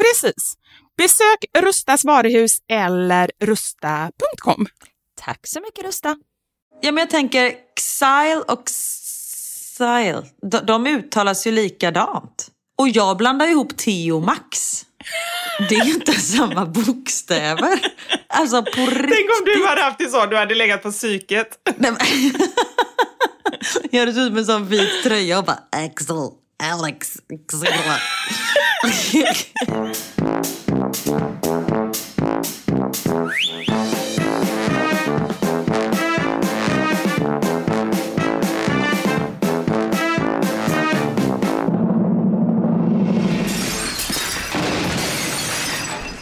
Precis. Besök Rustas varuhus eller rusta.com. Tack så mycket Rusta. Ja, men jag tänker Xile och Xile, de, de uttalas ju likadant. Och jag blandar ihop T och Max. Det är ju inte samma bokstäver. Alltså på riktigt. hade haft det så, du hade legat på psyket. Nej, men- Jag hade ut med en sån vit tröja och bara Axel, Alex, Xila.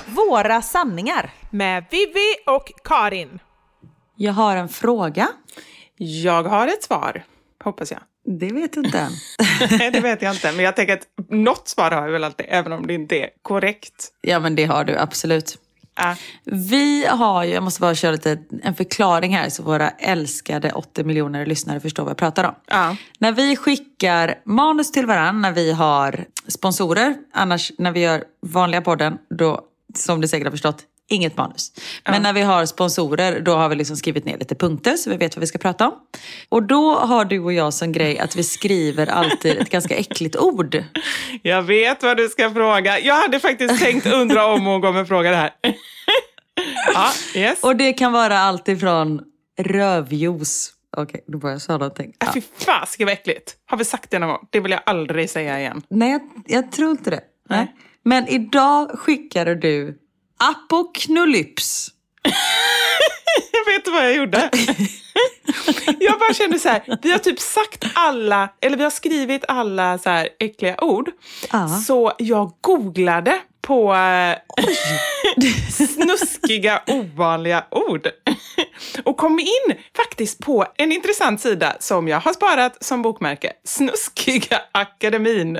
Våra sanningar. Med Vivi och Karin. Jag har en fråga. Jag har ett svar, hoppas jag. Det vet du inte. Nej, det vet jag inte. Men jag tänker att något svar har jag väl alltid, även om det inte är korrekt. Ja, men det har du absolut. Äh, Vi har ju, jag måste bara köra lite en förklaring här så våra älskade 80 miljoner lyssnare förstår vad jag pratar om. ja. När vi skickar manus till varandra, när vi har sponsorer, annars när vi gör vanliga podden, då, som du säkert har förstått, inget manus. Men när vi har sponsorer, då har vi liksom skrivit ner lite punkter så vi vet vad vi ska prata om. Och då har du och jag som grej att vi skriver alltid ett ganska äckligt ord. Jag vet vad du ska fråga. Jag hade faktiskt tänkt undra om hon kommer fråga det här. ja, yes. Och det kan vara allt ifrån rövjuice. Okej, då börjar jag säga någonting. Äh, Ja. Fy fasiken vad äckligt. Har vi sagt det någon gång? Det vill jag aldrig säga igen. Nej, jag, jag tror inte det. Nej. Nej. Men idag skickade du apoknulyps. Jag vet vad jag gjorde. jag bara kände så här, vi har typ sagt alla, eller vi har skrivit alla så här äckliga ord. Ja. Så jag googlade på eh, snuskiga ovanliga ord. Och kom in faktiskt på en intressant sida som jag har sparat som bokmärke. Snuskiga akademin.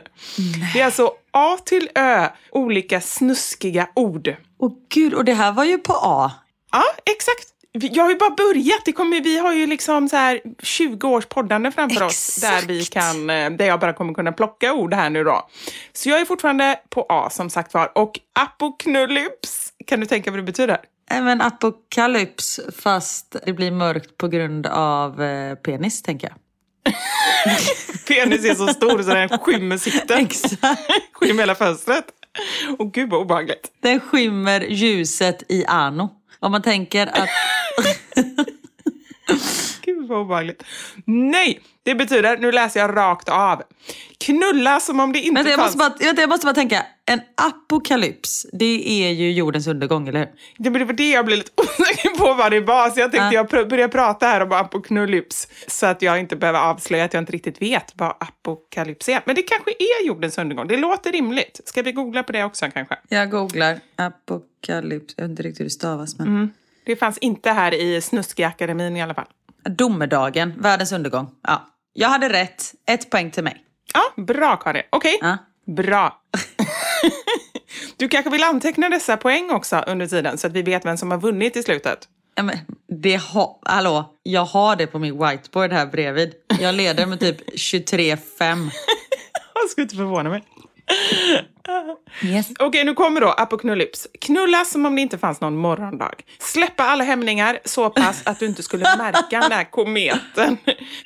Det är alltså A till Ö, olika snuskiga ord. Åh gud, och det här var ju på A. Ja, exakt. Jag har ju bara börjat. Det kommer, vi har ju liksom så här 20 års poddande framför oss där, vi Exakt. kan, eh, där jag bara kommer kunna plocka ord här nu då. Så jag är fortfarande på A som sagt var. Och apoknulyps, kan du tänka vad det betyder? Även apokalyps fast det blir mörkt på grund av eh, penis, tänker jag. Penis är så stor så den skymmer sikten. Exakt. skymmer hela fönstret. Och gud vad obehagligt. Den skymmer ljuset i ano. Om man tänker att... Vad obehagligt. Nej, det betyder, nu läser jag rakt av. Knulla som om det inte Vänta, jag, fanns... måste bara, vänta, jag måste bara tänka. En apokalyps, det är ju jordens undergång, eller hur? Det var det jag blev lite osäker på vad det var, så jag tänkte Ja. jag pr- börjar prata här om apoknulyps så att jag inte behöver avslöja att jag inte riktigt vet vad apokalyps är. Men det kanske är jordens undergång. Det låter rimligt. Ska vi googla på det också kanske? Jag googlar apokalyps. Jag vet inte riktigt hur det stavas. Men... Mm. Det fanns inte här i Snuskig-akademin i alla fall. Domedagen, världens undergång. Ja. Jag hade rätt. Ett poäng till mig. Ja, bra Kari. Okej, Ja. bra. du kanske vill anteckna dessa poäng också under tiden så att vi vet vem som har vunnit i slutet. Ja, men det ha, hallå, jag har det på min whiteboard här bredvid. Jag leder med typ 23-5. Jag skulle inte förvåna mig. Yes. Okej, nu kommer då apoknulyps. Knulla som om det inte fanns någon morgondag. Släppa alla hämningar så pass att du inte skulle märka när kometen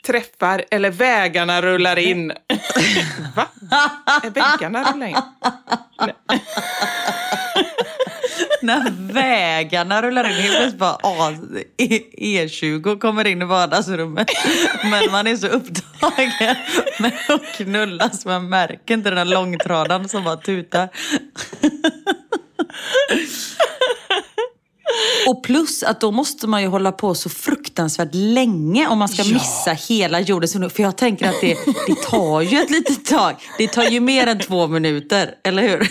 träffar eller vägarna rullar in. Va? Är väggarna rullar in? När vägarna rullar in, helt plötsligt bara ah, E- E20 kommer in i vardagsrummet. Men man är så upptagen med att knulla så man märker inte den här långtradaren som bara tutar. Och plus att då måste man ju hålla på så fruktansvärt länge om man ska missa hela jordens undergång. För jag tänker att det, det tar ju ett litet tag. Det tar ju mer än två minuter, eller hur?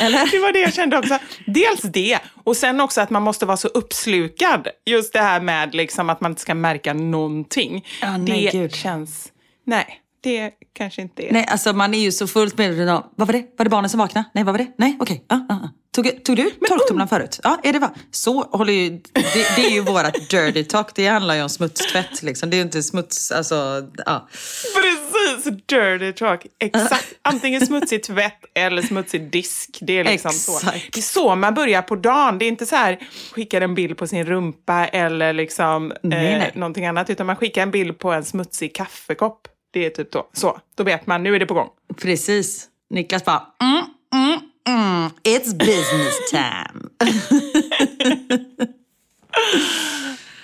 Eller? Det var det jag kände också. Dels det, och sen också att man måste vara så uppslukad. Just det här med liksom att man inte ska märka någonting. Ja, nej, det gud. känns... Nej, det kanske inte är... Nej, alltså man är ju så fullt medveten om, vad var det? Var det barnen som vaknade? Nej, vad var det? Nej, okej. Ja, ja, ja. Tog, tog du torktumlaren förut? Ja, är det va? Så håller ju, det, det är ju vårat dirty talk. Det handlar ju om smutstvätt liksom. Det är ju inte smuts, alltså, ja. Precis, dirty talk. Exakt. Antingen smutsig tvätt eller smutsig disk. Det är liksom så. Exakt. Det är så man börjar på dagen. Det är inte så här, skickar en bild på sin rumpa eller liksom Nej, eh, nej. någonting annat. Utan man skickar en bild på en smutsig kaffekopp. Det är typ då. Så, då vet man, nu är det på gång. Precis. Niklas bara, mm, mm, mm. It's business time.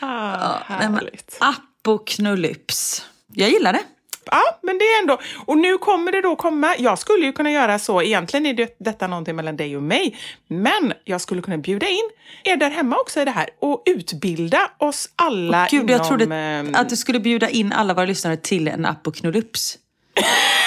Ah, men, härligt. apoknulyps. Jag gillar det. Ja, men det är ändå... Och nu kommer det då komma... Jag skulle ju kunna göra så, egentligen är det, detta någonting mellan dig och mig, men jag skulle kunna bjuda in er där hemma också i det här och utbilda oss alla Gud, inom... jag trodde ehm, att du skulle bjuda in alla våra lyssnare till en apoknulyps.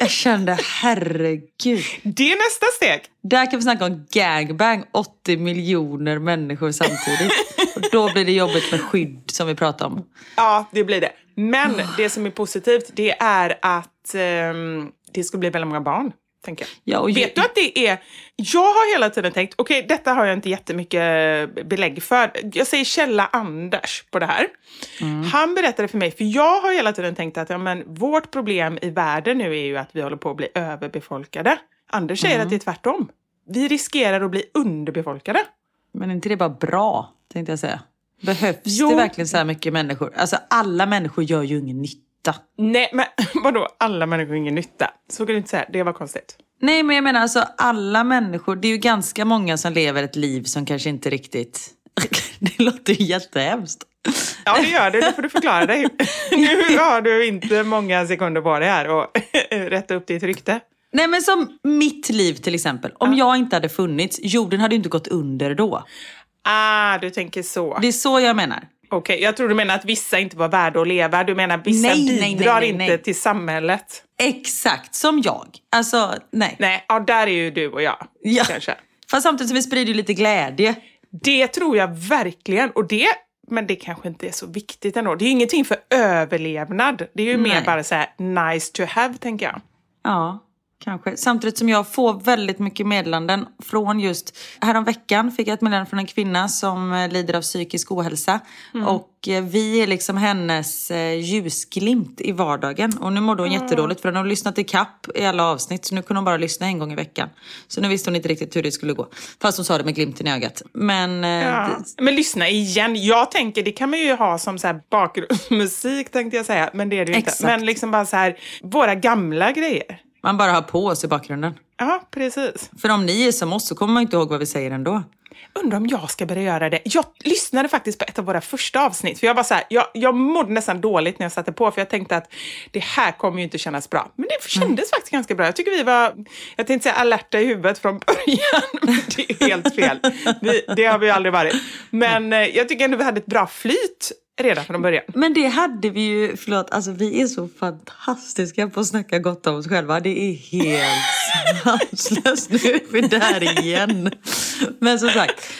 Jag kände, herregud. Det är nästa steg. Där kan vi snacka om gangbang, 80 miljoner människor samtidigt. Och då blir det jobbigt med skydd som vi pratade om. Ja, det blir det. Men det som är positivt, det är att ehm, det ska bli väldigt många barn. Tänker jag. Ja, och Vet du att det är... Jag har hela tiden tänkt, okej, detta har jag inte jättemycket belägg för. Jag säger källa Anders på det här. Mm. Han berättade för mig, för jag har hela tiden tänkt att ja, men, vårt problem i världen nu är ju att vi håller på att bli överbefolkade. Anders säger Mm. att det är tvärtom. Vi riskerar att bli underbefolkade. Men är inte det bara bra, tänkte jag säga. Behövs Jo. det verkligen så här mycket människor? Alltså alla människor gör ju ingen nytta. Nej, men vadå, alla människor har ingen nytta? Så kan du inte säga, det var konstigt. Nej, men jag menar alltså alla människor. Det är ju ganska många som lever ett liv som kanske inte riktigt... Det låter ju jättehemskt. Ja, det gör det. Nu får du förklara dig. Nu har du inte många sekunder på dig här och rätta upp ditt rykte. Nej, men som mitt liv till exempel. Om jag inte hade funnits, jorden hade ju inte gått under då. Ah, du tänker så. Det är så jag menar. Okej, jag tror du menar att vissa inte var värda att leva. Du menar att vissa Nej, nej, nej, bidrar nej, inte till samhället. Exakt som jag. Alltså, nej. Nej, ja, där är ju du och jag. Ja. Kanske. Fast samtidigt som vi sprider ju lite glädje. Det tror jag verkligen. Och det, men det kanske inte är så viktigt ändå. Det är ju ingenting för överlevnad. Det är ju mer Nej. bara så här nice to have, tänker jag. Ja, kanske. Samtidigt som jag får väldigt mycket meddelanden från just... Häromveckan fick jag ett meddelande från en kvinna som eh, lider av psykisk ohälsa. Och eh, vi är liksom hennes eh, ljusglimt i vardagen. Och nu mår hon jättedåligt för hon har lyssnat i kapp i alla avsnitt. Så nu kunde hon bara lyssna en gång i veckan. Så nu visste hon inte riktigt hur det skulle gå. Fast hon sa det med glimten i ögat. Men... Ja. det- Men lyssna igen. Jag tänker, det kan man ju ha som så bakgrundsmusik tänkte jag säga, men det är det ju inte. Exakt. Men liksom bara så här, våra gamla grejer. Man bara har på oss i bakgrunden. Ja, precis. För om ni är som oss så kommer man inte ihåg vad vi säger ändå. undrar om jag ska börja göra det. Jag lyssnade faktiskt på ett av våra första avsnitt, för jag var så här, jag, jag mådde nästan dåligt när jag satte på, för jag tänkte att det här kommer ju inte kännas bra. Men det kändes mm. faktiskt ganska bra. Jag tycker vi var, jag tänkte säga alerta i huvudet från början, men det är helt fel. Vi, det har vi aldrig varit. Men eh, jag tycker ändå vi hade ett bra flyt redan från början. Men det hade vi ju, förlåt, alltså vi är så fantastiska på att snacka gott om oss själva. Det är helt sanslöst. Nu är vi där igen. Men som sagt,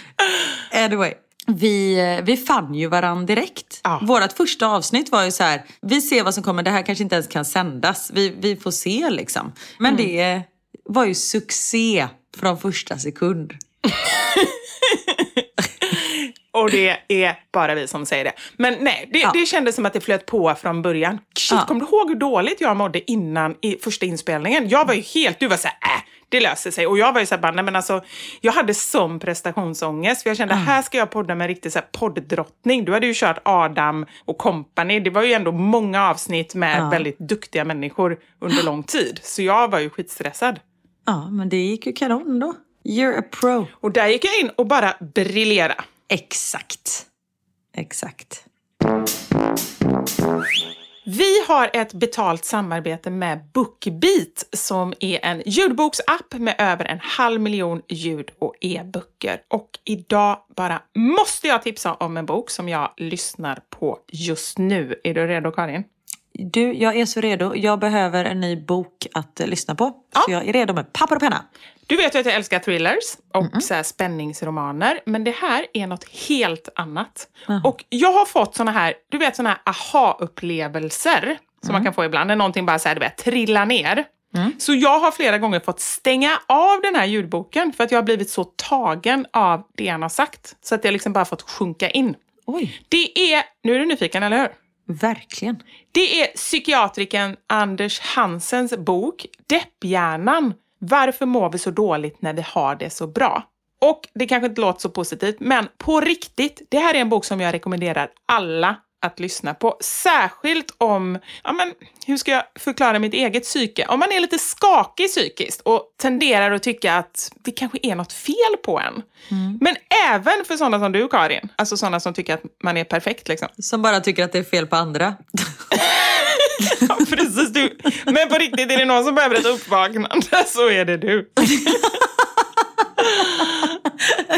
anyway. Vi, vi fann ju varandra direkt. Ja. Vårt första avsnitt var ju så här, vi ser vad som kommer, det här kanske inte ens kan sändas. Vi, vi får se liksom. Men mm. det var ju succé från första sekund. Och det är bara vi som säger det. Men nej, det, ja. det kändes som att det flöt på från början. Shit, ja. kommer du ihåg hur dåligt jag mådde innan i första inspelningen? Jag var ju helt, du var såhär, äh, det löser sig. Och jag var ju såhär, nej men alltså, jag hade sån prestationsångest. För jag kände, mm. här ska jag podda med en riktig såhär, podddrottning. Du hade ju kört Adam och company. Det var ju ändå många avsnitt med ja. väldigt duktiga människor under lång tid. Så jag var ju skitstressad. Ja, men det gick ju kanon då. You're a pro. Och där gick jag in och bara briljera. Exakt. Exakt. Vi har ett betalt samarbete med Bookbeat som är en ljudboksapp med över en halv miljon ljud och e-böcker. Och idag bara måste jag tipsa om en bok som jag lyssnar på just nu. Är du redo Karin? Du, jag är så redo. Jag behöver en ny bok att lyssna på. Ja. Så jag är redo med papper och penna. Du vet ju att jag älskar thrillers och mm -mm. Så spänningsromaner, men det här är något helt annat. Mm. Och jag har fått såna här, du vet såna här aha-upplevelser som man mm. kan få ibland, när någonting bara så här, du vet, trillar ner. Mm. Så jag har flera gånger fått stänga av den här ljudboken för att jag har blivit så tagen av det han har sagt. Så att jag liksom bara fått sjunka in. Oj. Det är, nu är du nyfiken, eller hur? Verkligen. Det är psykiatriken Anders Hansens bok Depphjärnan varför mår vi så dåligt när vi har det så bra? Och det kanske inte låter så positivt, men på riktigt, det här är en bok som jag rekommenderar alla att lyssna på. Särskilt om, ja men hur ska jag förklara mitt eget psyke? Om man är lite skakig psykiskt och tenderar att tycka att det kanske är något fel på en. Mm. Men även för sådana som du Karin, alltså sådana som tycker att man är perfekt liksom. Som bara tycker att det är fel på andra. ja, precis. Du. Men på riktigt, är det någon som behöver ett uppvaknande så är det du.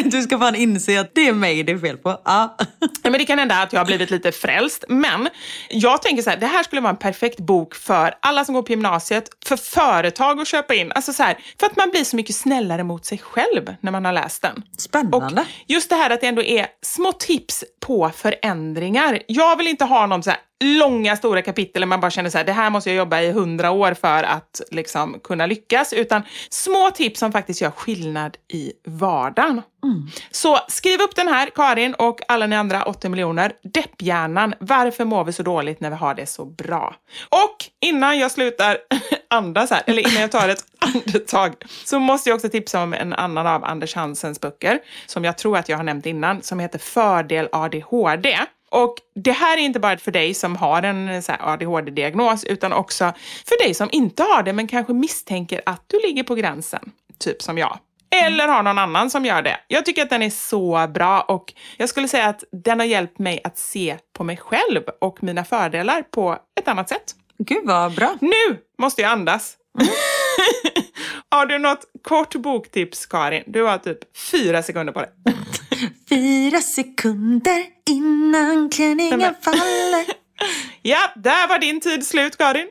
Du ska fan inse att det är mig det är fel på. Ja. men det kan hända att jag har blivit lite frälst. Men jag tänker så här, det här skulle vara en perfekt bok för alla som går på gymnasiet, för företag att köpa in. Alltså så här, för att man blir så mycket snällare mot sig själv när man har läst den. Spännande. Och just det här att det ändå är små tips på förändringar. Jag vill inte ha någon så här långa stora kapitel där man bara känner så här, det här måste jag jobba i hundra år för att liksom kunna lyckas. Utan små tips som faktiskt gör skillnad i vardagen. Mm. Så skriv upp den här, Karin och alla ni andra 80 miljoner. Depphjärnan, varför mår vi så dåligt när vi har det så bra? Och innan jag slutar andas här, eller innan jag tar ett andetag, så måste jag också tipsa om en annan av Anders Hansens böcker, som jag tror att jag har nämnt innan, som heter Fördel ADHD. Och det här är inte bara för dig som har en ADHD-diagnos, utan också för dig som inte har det, men kanske misstänker att du ligger på gränsen, typ som jag. Eller har någon annan som gör det. Jag tycker att den är så bra och jag skulle säga att den har hjälpt mig att se på mig själv och mina fördelar på ett annat sätt. Gud vad bra. Nu måste jag andas. Mm. har du något kort boktips, Karin? Du har typ fyra sekunder på dig. fyra sekunder innan klänningen faller. ja, där var din tid slut, Karin.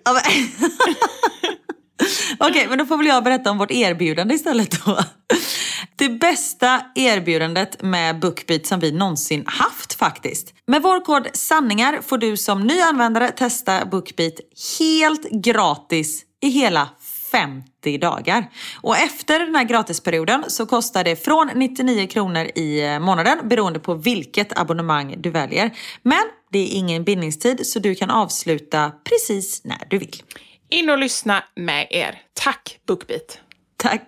Okej, okay, men då får väl jag berätta om vårt erbjudande istället då. Det bästa erbjudandet med Bookbeat som vi någonsin haft faktiskt. Med vår kod sanningar får du som ny användare testa Bookbeat helt gratis i hela 50 dagar. Och efter den här gratisperioden så kostar det från 99 kronor i eh, månaden beroende på vilket abonnemang du väljer. Men det är ingen bindningstid så du kan avsluta precis när du vill. In och lyssna med er. Tack Bookbeat. Tack.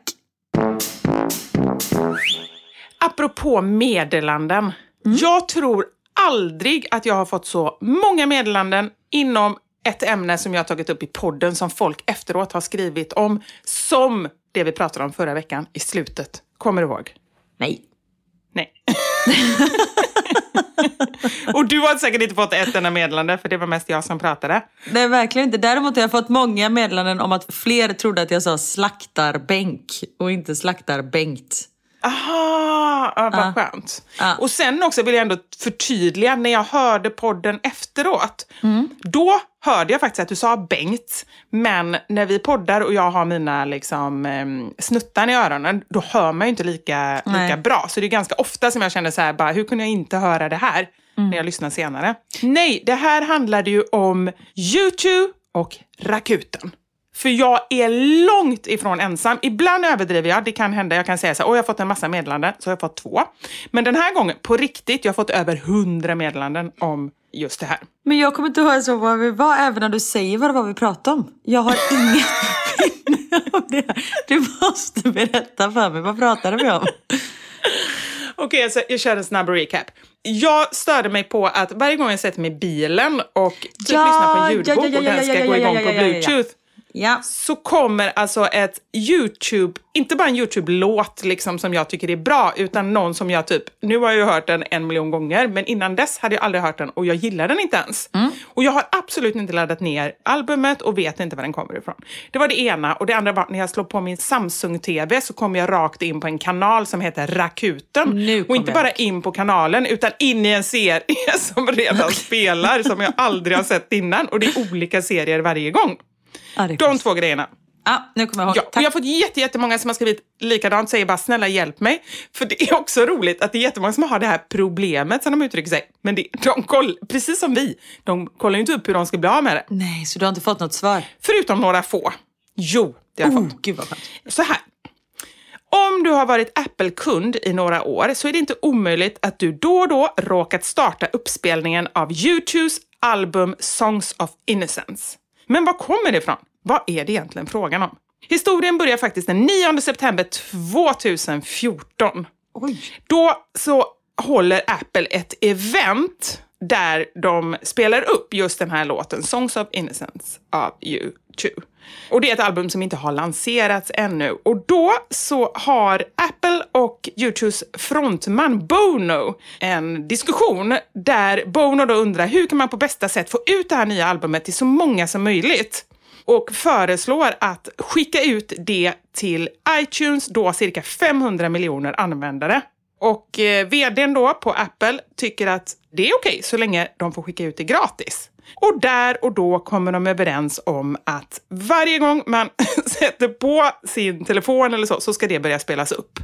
Apropå meddelanden. Mm. Jag tror aldrig att jag har fått så många meddelanden inom ett ämne som jag har tagit upp i podden som folk efteråt har skrivit om, som det vi pratade om förra veckan i slutet. Kommer du ihåg? Nej. Nej. och du har säkert inte fått ett enda meddelande för det var mest jag som pratade. Nej, verkligen inte. Däremot har jag fått många meddelanden om att fler trodde att jag sa slaktarbänk och inte slaktarbänkt. Aha, ja, vad skönt. Ja. Och sen också vill jag ändå förtydliga, när jag hörde podden efteråt, då hörde jag faktiskt att du sa Bengt, men när vi poddar och jag har mina liksom, em, snuttar i öronen, då hör man ju inte lika, Nej. lika bra. Så det är ganska ofta som jag känner så här, bara, hur kunde jag inte höra det här när jag lyssnar senare? Nej, det här handlade ju om YouTube och Rakuten. För jag är långt ifrån ensam. Ibland överdriver jag. Det kan hända. Jag kan säga så här, "Oj, jag har fått en massa meddelanden, så har jag fått två. Men den här gången, på riktigt, jag har fått över hundra meddelanden om just det här. Men jag kommer inte ihåg så vad vi var även när du säger vad det var vi pratade om. Jag har inget minne av det. Du måste berätta för mig. Vad pratade vi om? Okej, så jag kör en snabb recap. Jag störde mig på att varje gång jag sätter mig i bilen och typ Ja, lyssnar på en ja, ljudbok ja, ja, och den ja, ska ja, gå ja, igång ja, på ja, ja, ja. bluetooth Ja. så kommer alltså ett YouTube, inte bara en YouTube-låt liksom som jag tycker är bra, utan någon som jag typ, nu har jag ju hört den en miljon gånger, men innan dess hade jag aldrig hört den och jag gillar den inte ens. Och jag har absolut inte laddat ner albumet och vet inte var den kommer ifrån. Det var det ena. Och det andra var när jag slår på min Samsung-TV så kommer jag rakt in på en kanal som heter Rakuten. Och inte bara in på kanalen, utan in i en serie som redan spelar, som jag aldrig har sett innan. Och det är olika serier varje gång. Ja, De två grejerna. Ja, nu kommer jag ihåg. Ja, och Tack. jag har fått jätte, jättemånga som har skrivit likadant, säger bara snälla hjälp mig. För det är också roligt att det är jättemånga som har det här problemet som de uttrycker sig. Men det, de koll, precis som vi, de kollar ju inte upp hur de ska bli av med det. Nej, så du har inte fått något svar? Förutom några få. Jo, det har jag Oh, fått. gud vad skönt. Så här. Om du har varit Apple-kund i några år så är det inte omöjligt att du då och då råkat starta uppspelningen av YouTubes album Songs of Innocence. Men var kommer det ifrån? Vad är det egentligen frågan om? Historien börjar faktiskt den 9 september 2014. Oj. Då så håller Apple ett event där de spelar upp just den här låten, Songs of Innocence av U2. Och det är ett album som inte har lanserats ännu. Och då så har Apple och YouTubes frontman Bono en diskussion där Bono då undrar hur kan man på bästa sätt få ut det här nya albumet till så många som möjligt? och föreslår att skicka ut det till iTunes, då cirka 500 miljoner användare. Och eh, vdn då på Apple tycker att det är okej så länge de får skicka ut det gratis. Och där och då kommer de överens om att varje gång man sätter på sin telefon eller så, så ska det börja spelas upp.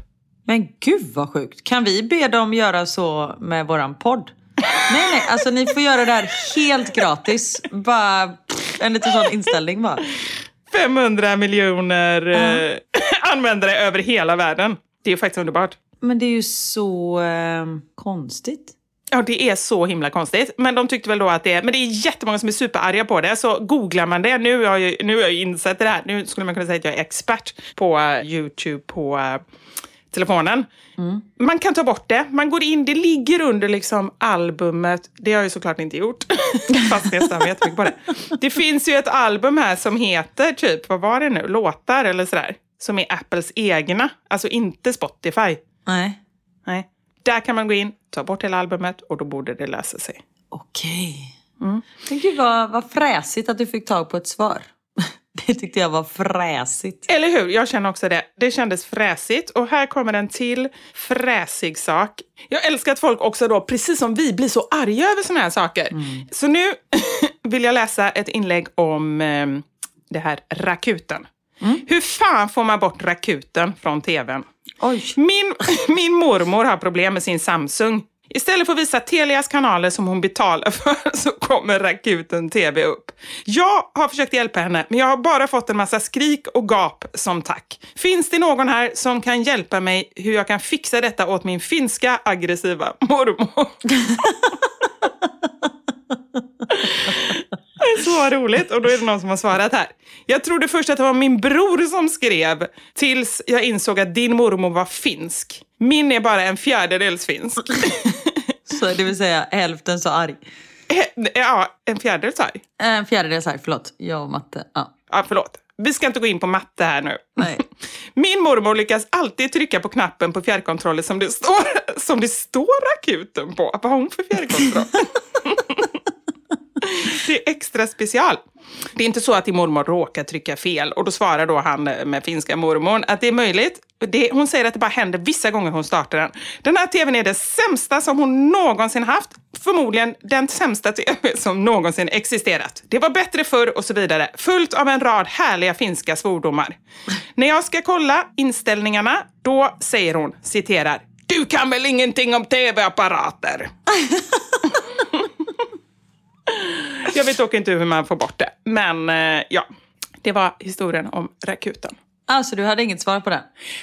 Men gud vad sjukt. Kan vi be dem göra så med våran podd? Nej, nej, alltså ni får göra det här helt gratis. Bara en liten sån inställning bara. 500 miljoner eh, användare över hela världen. Det är faktiskt underbart. Men det är ju så eh, konstigt. Ja, det är så himla konstigt. Men de tyckte väl då att det... Men det är jättemånga som är superarga på det. Så googlar man det, nu har jag, nu har jag insett det här. Nu skulle man kunna säga att jag är expert på eh, YouTube på eh, telefonen. Man kan ta bort det. Man går in, det ligger under liksom albumet. Det har jag ju såklart inte gjort. Fast jag stämmer jättemycket på det. Det finns ju ett album här som heter typ, vad var det nu, låtar eller sådär. Som är Apples egna, alltså inte Spotify. Nej. Nej. Där kan man gå in, ta bort hela albumet och då borde det lösa sig. Okej. Men gud vad, vad fräsigt att du fick tag på ett svar. Det tyckte jag var fräsigt. Eller hur? Jag känner också det. Det kändes fräsigt. Och här kommer en till fräsig sak. Jag älskar att folk också då, precis som vi, blir så arga över såna här saker. Så nu vill jag läsa ett inlägg om eh, det här Rakuten. Hur fan får man bort Rakuten från tvn? Oj. Min, min mormor har problem med sin Samsung. Istället för att visa Telias kanaler som hon betalar för så kommer Rakuten TV upp. Jag har försökt hjälpa henne, men jag har bara fått en massa skrik och gap som tack. Finns det någon här som kan hjälpa mig hur jag kan fixa detta åt min finska aggressiva mormor? Det är så roligt. Och då är det någon som har svarat här. Jag trodde först att det var min bror som skrev tills jag insåg att din mormor var finsk. Min är bara en fjärdedels finsk. Så det vill säga hälften så arg. ja, en fjärdedels arg. En fjärdedel så arg, förlåt. Jag och matte. Ja. Ja, förlåt. Vi ska inte gå in på matte här nu. Nej. Min mormor lyckas alltid trycka på knappen på fjärrkontrollen som det står som det står rakuten på. Vad har hon för fjärrkontroll? det är extra special. Det är inte så att din mormor råkar trycka fel och då svarar då han med finska mormor att det är möjligt. Det, hon säger att det bara händer vissa gånger hon startar den. Den här tvn är det sämsta som hon någonsin haft. Förmodligen den sämsta tv som någonsin existerat. Det var bättre förr och så vidare. Fullt av en rad härliga finska svordomar. När jag ska kolla inställningarna, då säger hon, citerar, du kan väl ingenting om tv-apparater? Jag vet dock inte hur man får bort det. Men eh, ja, det var historien om Rakuten. Alltså du hade inget svar på den?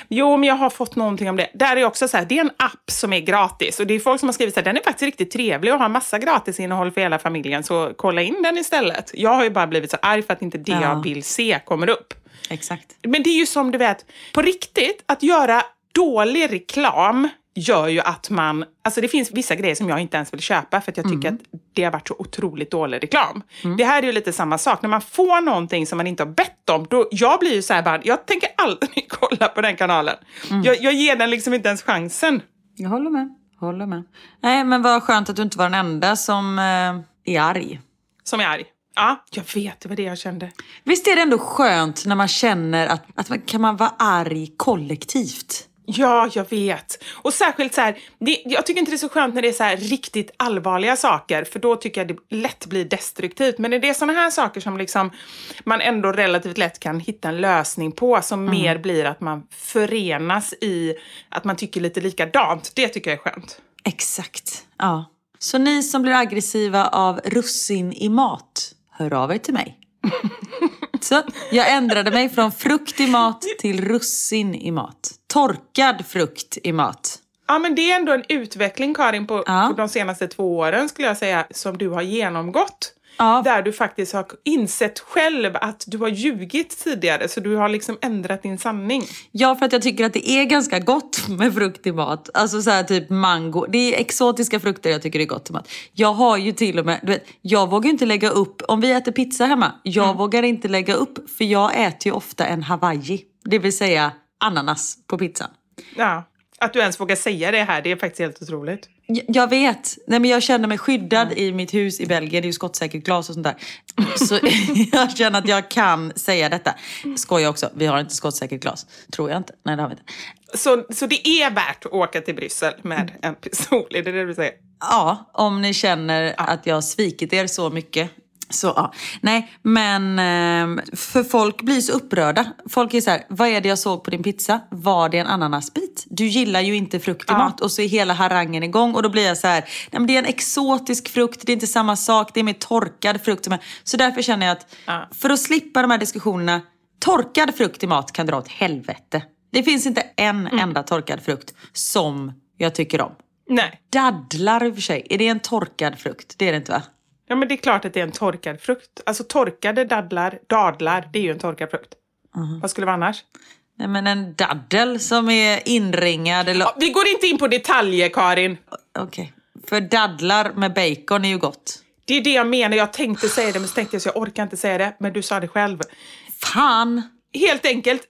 Jo, men jag har fått någonting om det. Där är också så här, det är en app som är gratis och det är folk som har skrivit så här, den är faktiskt riktigt trevlig och har massa gratisinnehåll för hela familjen, så kolla in den istället. Jag har ju bara blivit så arg för att inte det Ja. jag vill se kommer upp. Exakt. Men det är ju som du vet, på riktigt, att göra dålig reklam gör ju att man... Alltså det finns vissa grejer som jag inte ens vill köpa för att jag tycker att det har varit så otroligt dålig reklam. Det här är ju lite samma sak. När man får någonting som man inte har bett om, då, jag blir ju så här bara, jag tänker aldrig kolla på den kanalen. Jag, jag ger den liksom inte ens chansen. Jag håller med. Håller med. Nej, men vad skönt att du inte var den enda som eh, är arg. Som är arg. Ja, jag vet, det var det jag kände. Visst är det ändå skönt när man känner att, att man, kan man vara arg kollektivt? Ja, jag vet. Och särskilt så här, det, jag tycker inte det är så skönt när det är så här riktigt allvarliga saker, för då tycker jag det lätt blir destruktivt. Men när det är såna här saker som liksom man ändå relativt lätt kan hitta en lösning på, som mer blir att man förenas i att man tycker lite likadant, det tycker jag är skönt. Exakt. Ja. Så ni som blir aggressiva av russin i mat, hör av er till mig. Så jag ändrade mig från frukt i mat till russin i mat. Torkad frukt i mat. Ja, men det är ändå en utveckling, Karin, på, Ja. på de senaste två åren, skulle jag säga, som du har genomgått. Ja. Där du faktiskt har insett själv att du har ljugit tidigare, så du har liksom ändrat din sanning. Ja, för att jag tycker att det är ganska gott med frukt i mat. Alltså så här typ mango. Det är exotiska frukter jag tycker är gott i mat. Jag har ju till och med, du vet, jag vågar inte lägga upp, om vi äter pizza hemma, jag vågar inte lägga upp för jag äter ju ofta en hawaii. Det vill säga ananas på pizzan. Ja. Att du ens vågar säga det här, det är faktiskt helt otroligt. Jag- Jag vet. Nej, men jag känner mig skyddad i mitt hus i Belgien. Det är ju skottsäkert glas och sånt där. Så jag känner att jag kan säga detta. Skojar också. Vi har inte skottsäkert glas. Tror jag inte. Nej, det har vi inte. Så, så det är värt att åka till Bryssel med en pistol, är det det du säger? Ja, om ni känner att jag har svikit er så mycket. Så ja, nej men ehm, för folk blir så upprörda. Folk är så här, vad är det jag såg på din pizza? Var det en ananasbit? Du gillar ju inte frukt i mat och så är hela harangen igång och då blir jag så här, nej men det är en exotisk frukt, det är inte samma sak, det är mer torkad frukt. Så därför känner jag att Ja. för att slippa de här diskussionerna, torkad frukt i mat kan dra åt helvete. Det finns inte en enda torkad frukt som jag tycker om. Nej. Dadlar i och för sig, är det en torkad frukt? Det är det inte va? Ja, men det är klart att det är en torkad frukt. Alltså torkade dadlar, dadlar, det är ju en torkad frukt. Vad skulle det vara annars? Nej men en daddel som är inringad eller... Ja, vi går inte in på detaljer, Karin. Okej. För dadlar med bacon är ju gott. Det är det jag menar. Jag tänkte säga det, men så tänkte jag så jag orkar inte säga det. Men du sa det själv. Fan! Helt enkelt.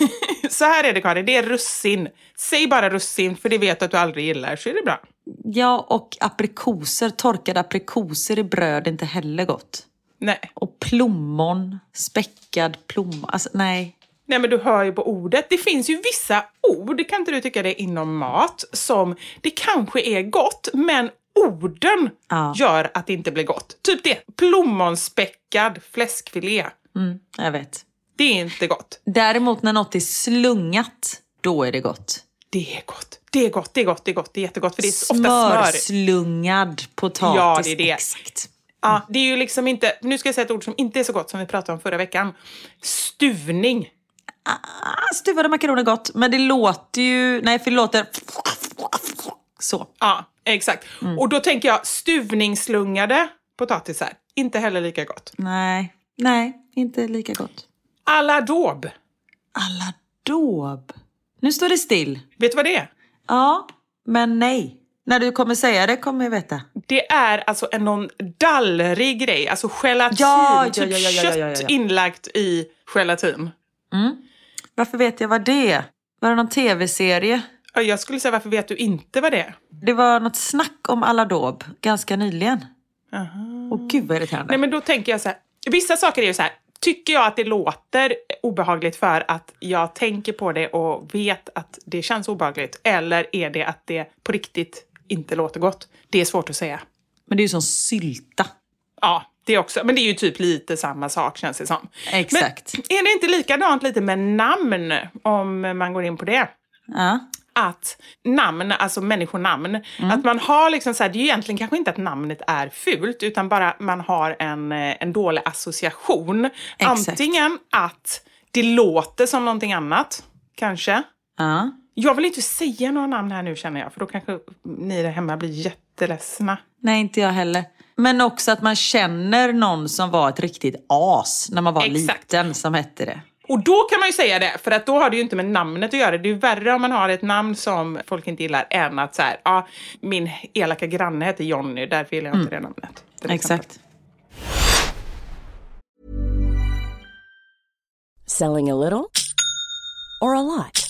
så här är det, Karin. Det är russin. Säg bara russin, för det vet att du aldrig gillar, så är det bra. Ja, och aprikoser. Torkade aprikoser i bröd är inte heller gott. Nej. Och plommon. Späckad plommon. Alltså nej. Nej, men du hör ju på ordet. Det finns ju vissa ord, kan inte du tycka det, inom mat som det kanske är gott, men orden Ja. gör att det inte blir gott. Typ det. Plommonspäckad fläskfilé. Mm, jag vet. Det är inte gott. Däremot när något är slungat, då är det gott. Det är gott. Det är gott, det är gott, det är gott, det är jättegott. För det är smör. Smörslungad potatis. Ja, det är det. Exakt. Ja, det är ju liksom inte, nu ska jag säga ett ord som inte är så gott som vi pratade om förra veckan. Stuvning. Ah, stuvade makaroner gott, men det låter ju... Nej, för det låter... Så. Ja, exakt. Och då tänker jag stuvningslungade potatisar. Inte heller lika gott. Nej, nej, inte lika gott. À la daube. Alla daub. Nu står det still. Vet du vad det är? Ja, men nej. När du kommer säga det kommer jag veta. Det är alltså en någon dallrig grej, alltså gelatin, Ja, ja, typ ja, ja, ja, kött inlagt i gelatin. Varför vet jag vad det är? Var det någon tv-serie? Ja, Jag skulle säga, varför vet du inte vad det är? Det var något snack om Aladåb ganska nyligen. Åh gud vad irriterande. Nej, men då tänker jag så här. Vissa saker är ju så här. Tycker jag att det låter obehagligt för att jag tänker på det och vet att det känns obehagligt? Eller är det att det på riktigt inte låter gott? Det är svårt att säga. Men det är ju som sylta. Ja, det också. Men det är ju typ lite samma sak känns det som. Exakt. Men är det inte likadant lite med namn om man går in på det? Ja. Att namn, alltså människonamn, att man har liksom så här, det är ju egentligen kanske inte att namnet är fult, utan bara man har en, eh, en dålig association. Exakt. Antingen att det låter som någonting annat, kanske. Ja. Jag vill inte säga några namn här nu känner jag, för då kanske ni där hemma blir jätteledsna. Nej, inte jag heller. Men också att man känner någon som var ett riktigt as när man var Exakt. liten, som hette det. Och då kan man ju säga det, för att då har det ju inte med namnet att göra. Det är ju värre om man har ett namn som folk inte gillar än att så här, ja, min elaka granne heter Jonny, därför gillar jag inte det namnet. Exakt. Selling a little or a lot?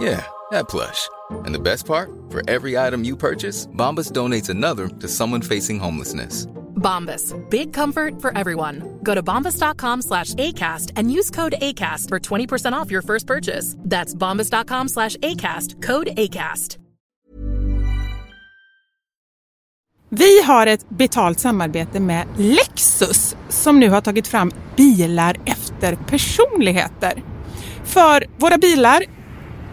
Yeah, that plush. And the best part? For every item you purchase, Bombas donates another to someone facing homelessness. Bombas. Big comfort for everyone. Go to bombas.com slash ACAST and use code ACAST for 20% off your first purchase. That's bombas.com slash ACAST. Code ACAST. Vi har ett betalt samarbete med Lexus som nu har tagit fram bilar efter personligheter. För våra bilar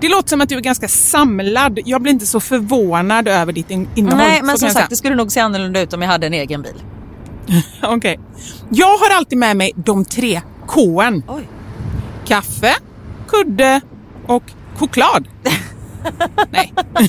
Det låter som att du är ganska samlad. Jag blir inte så förvånad över ditt in- innehåll. Nej men som sagt det skulle nog se annorlunda ut om jag hade en egen bil. Okej. Jag har alltid med mig de tre. Oj. Kaffe, kudde och choklad. Nej.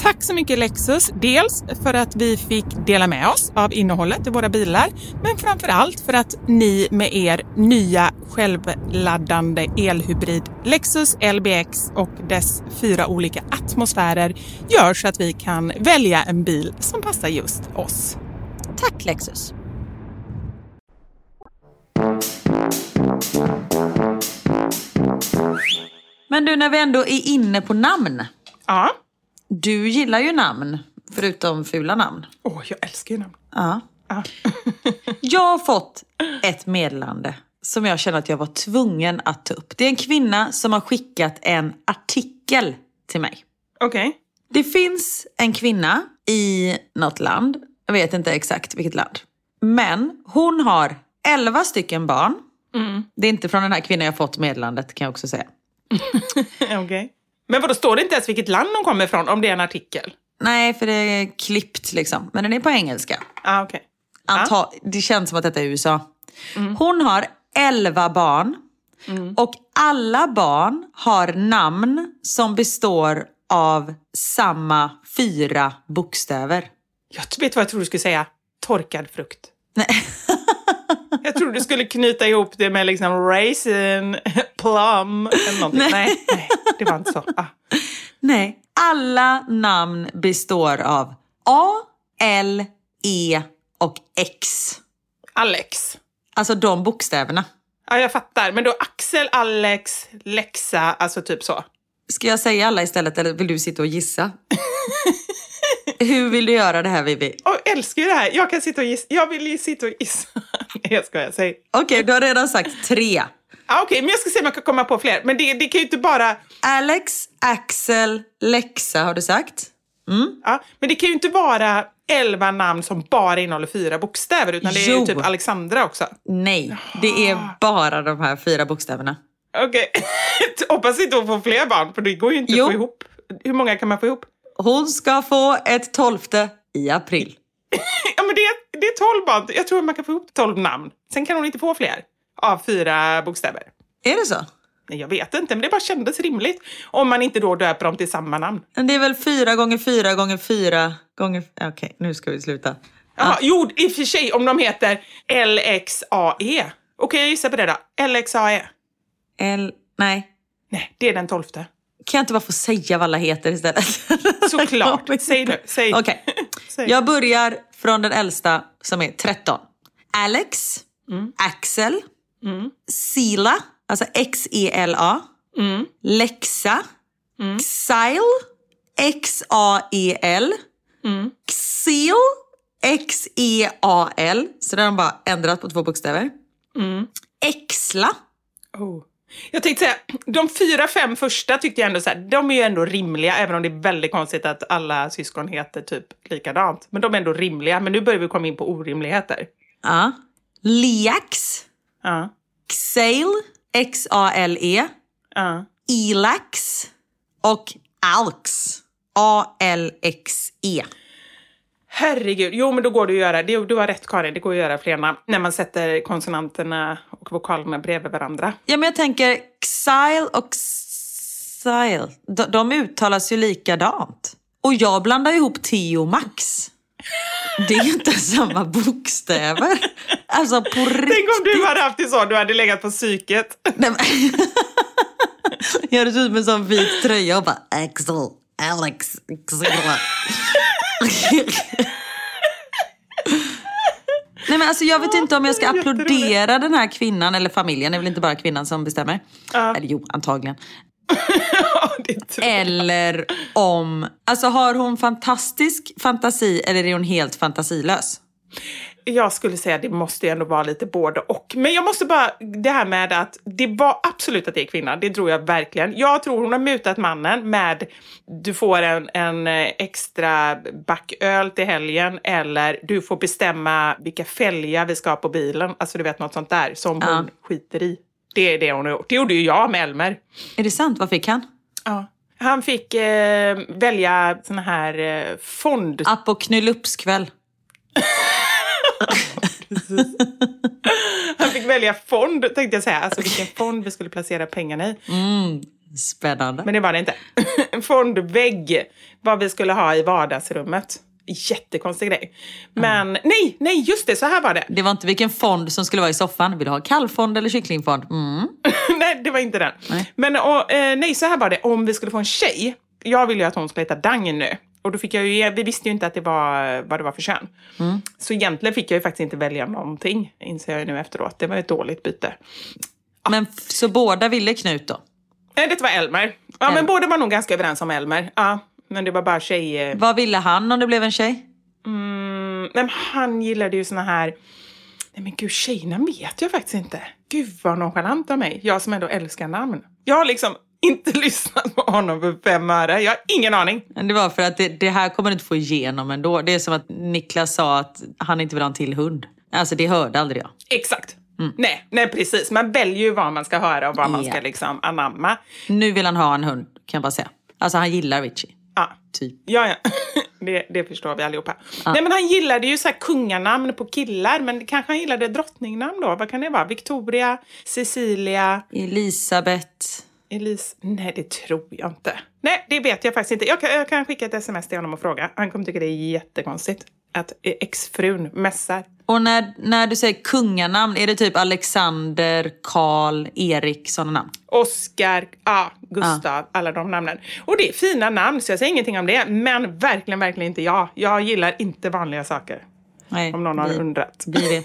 Tack så mycket Lexus, dels för att vi fick dela med oss av innehållet i våra bilar, men framför allt för att ni med er nya självladdande elhybrid Lexus LBX och dess fyra olika atmosfärer gör så att vi kan välja en bil som passar just oss. Tack Lexus! Men du, när vi ändå är inne på namn. Ja. Du gillar ju namn, förutom fula namn. Åh, jag älskar ju namn. Ja. Ja. Jag har fått ett meddelande som jag känner att jag var tvungen att ta upp. Det är en kvinna som har skickat en artikel till mig. Okej. Det finns en kvinna i något land, jag vet inte exakt vilket land. Men hon har 11 stycken barn. Det är inte från den här kvinnan jag fått meddelandet kan jag också säga. Okej. Men vadå, står det inte ens vilket land de kommer ifrån om det är en artikel? Nej, för det är klippt liksom. Men den är på engelska. Ah, okej. Anta, Det känns som att detta är USA. Hon har 11 barn. Och alla barn har namn som består av samma fyra bokstäver. Jag vet vad jag tror du skulle säga. Torkad frukt. Nej. Jag tror du skulle knyta ihop det med liksom raisin, plum eller någonting. Nej, nej, det var inte så. Ah. Nej. Alla namn består av A, L, E och X. Alex. Alltså de bokstäverna. Ja, jag fattar. Men då Axel, Alex, Lexa, alltså typ så. Ska jag säga alla istället eller vill du sitta och gissa? Hur vill du göra det här Vivi? Jag älskar ju det här. Jag kan sitta och gissa. Jag vill ju sitta och gissa. Nej, jag skojar. Säg. Okej, du har redan sagt tre. Ah, Okej, men jag ska se om jag kan komma på fler. Men det, det kan ju inte bara... Alex, Axel, Lexa har du sagt. Ja, men det kan ju inte vara elva namn som bara innehåller fyra bokstäver. Utan det är Jo. ju typ Alexandra också. Nej, det är bara de här fyra bokstäverna. Okej. Hoppas inte hon får fler barn, för det går ju inte Jo. att få ihop. Hur många kan man få ihop? Hon ska få ett tolfte i april. Ja, men det, är- det är tolv barn. Jag tror man kan få ihop tolv namn. Sen kan hon inte få fler av fyra bokstäver. Är det så? Nej, Jag vet inte, men det bara kändes rimligt. Om man inte då döper dem till samma namn. Men det är väl fyra gånger fyra gånger fyra gånger... Okej, nu ska vi sluta. Jaha, Jo, i och för sig om de heter LXAE. Okej, jag gissar på det då. LXAE. L... Nej. Nej, det är den tolfte. Kan jag inte bara få säga vad alla heter istället? Såklart. Säg nu. Säg. Okej. Säg. Jag börjar från den äldsta som är 13. Alex, Axel, Sila, alltså X-E-L-A, Lexa, Xile, X-A-E-L, Xil, X-E-A-L. Så där har de bara ändrat på två bokstäver. Exla. Oh. Jag tänkte säga, de fyra, fem första tyckte jag ändå så här, de är ju ändå rimliga, även om det är väldigt konstigt att alla syskon heter typ likadant. Men de är ändå rimliga, men nu börjar vi komma in på orimligheter. Ja. Liax, Ja, Xale, X-A-L-E, ja. Elax och Alx, A-L-X-E. Herregud, jo men då går det att göra, du har rätt Karin, det går att göra fler namn när man sätter konsonanterna och vokalerna bredvid varandra. Ja, men jag tänker Xile och Xile, de, de uttalas ju likadant. Och jag blandar ihop T och Max. Det är ju inte samma bokstäver. Alltså på riktigt. Tänk om du hade haft det så, du hade legat på psyket. Nej, men... Jag hade ut med en sån vit tröja och bara Axel, Alex, Xilla. Nej men alltså jag vet inte om jag ska applådera den här kvinnan eller familjen, det är väl inte bara kvinnan som bestämmer. Eller jo, antagligen. Ja. Eller om, alltså har hon fantastisk fantasi eller är hon helt fantasilös? Jag skulle säga att det måste ju ändå vara lite både och. Men jag måste bara, det här med att det var absolut att det är kvinna, det tror jag verkligen. Jag tror hon har mutat mannen med du får en, en eh, extra back öl till helgen eller du får bestämma vilka fälgar vi ska ha på bilen. Alltså du vet något sånt där som Ja. hon skiter i. Det är det hon har gjort. Det gjorde ju jag med Elmer. Är det sant? Vad fick han? Ja. Han fick eh, välja såna här eh, fond... App och knullupskväll. Han fick välja fond, tänkte jag säga. Alltså vilken fond vi skulle placera pengarna i. Spännande. Men det var det inte. En fondvägg, vad vi skulle ha i vardagsrummet. Jättekonstig grej. Men nej, nej, just det, så här var det. Det var inte vilken fond som skulle vara i soffan. Vill du ha kalvfond eller kycklingfond? Mm. nej, det var inte den. Nej. Men och, eh, nej, så här var det. Om vi skulle få en tjej. Jag ville ju att hon skulle heta Dang nu. Och då fick jag ju, vi visste ju inte att det var vad det var för kön. Så egentligen fick jag ju faktiskt inte välja någonting, inser jag ju nu efteråt. Det var ett dåligt byte. Men f- så båda ville Knut då? Nej, det var Elmer. Ja, men båda var nog ganska överens om Elmer. Ja, men det var bara tjej... eh, Vad ville han om det blev en tjej? Mm, men han gillade ju såna här... Nej men gud, tjejerna vet jag faktiskt inte. Gud vad nonchalant av mig. Jag som ändå älskar namn. Jag har liksom inte lyssnat på honom för fem öre. Jag har ingen aning. Det var för att det, det här kommer du inte få igenom ändå. Det är som att Niklas sa att han inte vill ha en till hund. Alltså det hörde aldrig jag. Exakt. Nej, nej, precis. Man väljer ju vad man ska höra och vad man ska liksom anamma. Nu vill han ha en hund kan jag bara säga. Alltså han gillar Richie. Ja, Typ. ja. ja. Det, det förstår vi allihopa. Nej, men han gillade ju så här kunganamn på killar, men kanske han gillade drottningnamn då? Vad kan det vara? Victoria, Cecilia, Elisabeth. Elise? Nej, det tror jag inte. Nej, det vet jag faktiskt inte. Jag kan, jag kan skicka ett sms till honom och fråga. Han kommer tycka det är jättekonstigt att exfrun mässar. Och när, när du säger kunganamn, är det typ Alexander, Karl, Erik, sådana namn? Oscar, ja, Gustav, alla de namnen. Och det är fina namn, så jag säger ingenting om det. Men verkligen, verkligen inte jag. Jag gillar inte vanliga saker. Nej, Om någon har vi, undrat. Vi vet.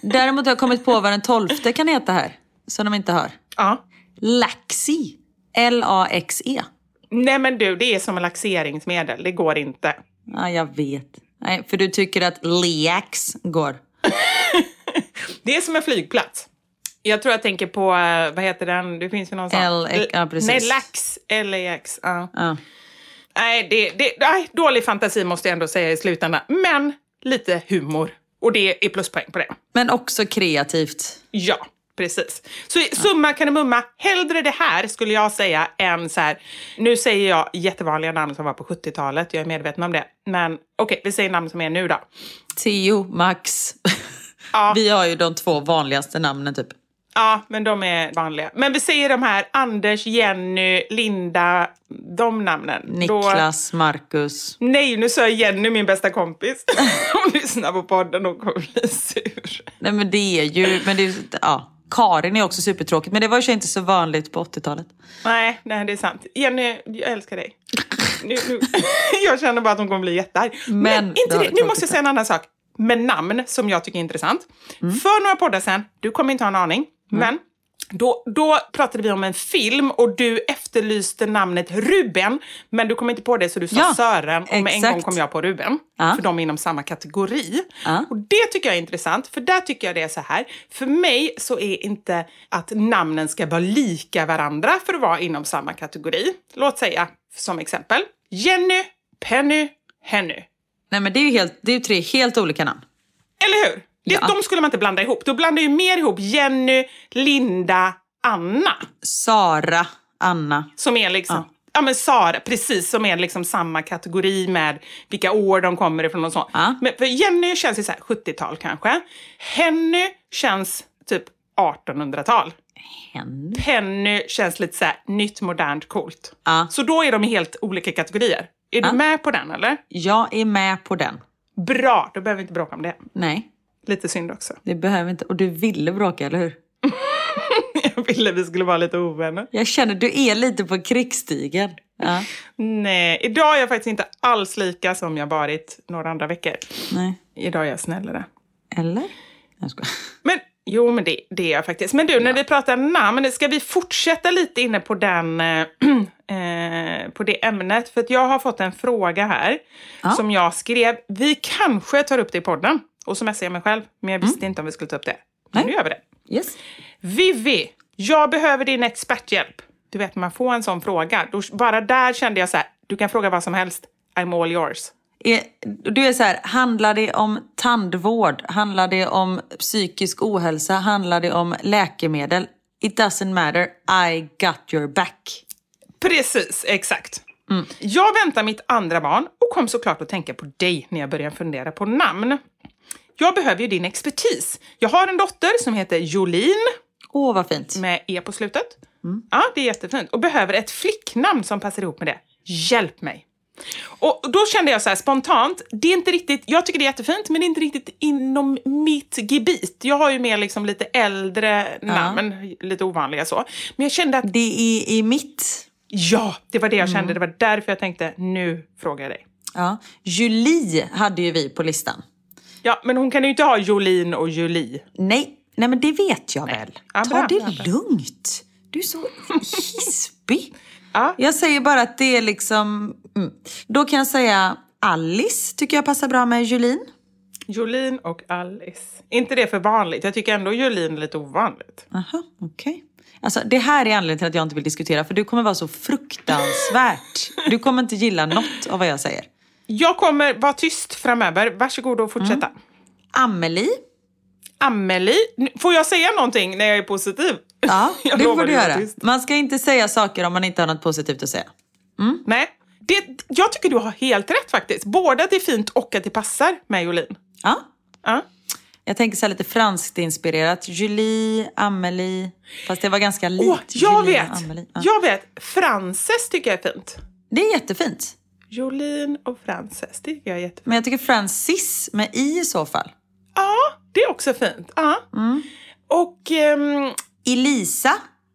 Däremot har jag kommit på vad den tolfte kan heta här. Som de inte hör. Ja. Laxi. L-A-X-E. Nej men du, det är som en laxeringsmedel. Det går inte. Ja, jag vet. Nej, för du tycker att Leax går. Det är som en flygplats. Jag tror jag tänker på, eh, vad heter den? Det finns ju någon sån. L- ja, precis. Nej, lax. L-A-X. Ja. Ja. Nej, det, det, nej, dålig fantasi måste jag ändå säga i slutändan. Men lite humor. Och det är pluspoäng på det. Men också kreativt. Ja, precis. Så i summa kardemumma, hellre det här skulle jag säga än så här. Nu säger jag jättevanliga namn som var på 70-talet, jag är medveten om det. Men okej, vi säger namn som är nu då. Theo, Max. Ja. Vi har ju de två vanligaste namnen typ. Ja, men de är vanliga. Men vi säger de här Anders, Jenny, Linda, de namnen. Då... Niklas, Marcus. Nej, nu sa jag Jenny, min bästa kompis. Hon lyssnar på podden och kommer bli sur. Nej men det är ju, men det är, ja. Karin är också supertråkigt, men det var ju inte så vanligt på 80-talet. Nej, nej, det är sant. Jenny, jag älskar dig. Nu, nu. jag känner bara att hon kommer bli jättearg. Men, Men inte det nu måste jag säga en annan sak. Med namn som jag tycker är intressant. Mm. För några poddar sen, du kommer inte ha en aning, men då, då pratade vi om en film och du efterlyste namnet Ruben, men du kom inte på det så du sa Ja, Sören och med en exakt. gång kom jag på Ruben. Ja. För de är inom samma kategori. Ja. Och det tycker jag är intressant, för där tycker jag det är så här. För mig så är inte att namnen ska vara lika varandra för att vara inom samma kategori. Låt säga som exempel Jenny, Penny, Henny. Nej men det är ju, helt, det är ju tre helt olika namn. Eller hur? Det, Ja. De skulle man inte blanda ihop. Då blandar ju mer ihop Jenny, Linda, Anna. Sara, Anna. Som är liksom... Ja. men Sara, precis, som är liksom samma kategori med vilka år de kommer ifrån och så. Ja. Men för Jenny känns ju så här 70-tal kanske. Henny känns typ 1800-tal. Hen. Penny känns lite så här nytt, modernt, coolt. Ja. Så då är de i helt olika kategorier. Är Ja. du med på den eller? Jag är med på den. Bra, då behöver vi inte bråka om det. Nej, Lite synd också. det behöver inte. Och du ville bråka, eller hur? Jag ville vi skulle vara lite ovänner. Jag känner du är lite på krigsstigen. Ja. Nej, idag är jag faktiskt inte alls lika som jag varit några andra veckor. Nej. Idag är jag snällare. Eller? Jag skojar. Men jo, men det, det är jag faktiskt. Men du, när vi pratar namn, ska vi fortsätta lite inne på den eh, på det ämnet? För att jag har fått en fråga här Ja. som jag skrev. Vi kanske tar upp det i podden. Och så messade jag mig själv, men jag visste inte om vi skulle ta upp det. Men Nej. nu gör vi det. Yes. Vivi, jag behöver din experthjälp. Du vet, när man får en sån fråga, då, bara där kände jag så här, du kan fråga vad som helst. I'm all yours. Är, du är så här, handlar det om tandvård? Handlar det om psykisk ohälsa? Handlar det om läkemedel? It doesn't matter, I got your back. Precis, exakt. Jag väntar mitt andra barn och kom såklart att tänka på dig när jag började fundera på namn. Jag behöver ju din expertis. Jag har en dotter som heter Jolin Åh, vad fint. med E på slutet. Ja, det är jättefint. Och behöver ett flicknamn som passar ihop med det. Hjälp mig! Och då kände jag så här spontant, det är inte riktigt, jag tycker det är jättefint, men det är inte riktigt inom mitt gebit. Jag har ju mer liksom lite äldre namn, lite ovanliga så. Men jag kände att, Det är i mitt. ja, det var det jag kände. Det var därför jag tänkte, nu frågar jag dig. Ja. Julie hade ju vi på listan. Ja, men hon kan ju inte ha Jolin och Julie. Nej, nej men det vet jag väl. Ja, Ta bra, det bra. lugnt. Du är så hispig. Ja. Jag säger bara att det är liksom... Mm. Då kan jag säga Alice tycker jag passar bra med Julin. Jolin och Alice. inte det för vanligt? Jag tycker ändå Jolin är lite ovanligt. Aha, okej. Alltså, det här är anledningen till att jag inte vill diskutera, för du kommer vara så fruktansvärt. Du kommer inte gilla något av vad jag säger. Jag kommer vara tyst framöver. Varsågod och fortsätta. Mm. Amelie. Amelie, får jag säga någonting när jag är positiv? Ja, det får du göra. Man ska inte säga saker om man inte har något positivt att säga. Nej, det, jag tycker du har helt rätt faktiskt. Både att det är fint och att det passar med Jolin. Ja. Ja. Jag tänker så här lite franskt inspirerat. Julie, Amelie. Fast det var ganska likt Åh, jag Julie vet! Ja. Jag vet! Frances tycker jag är fint. Det är jättefint. Jolin och Frances, det tycker jag är jättefint. Men jag tycker Francis med i i så fall. Ja, det är också fint. Ja. Mm. Och ehm, Elisa.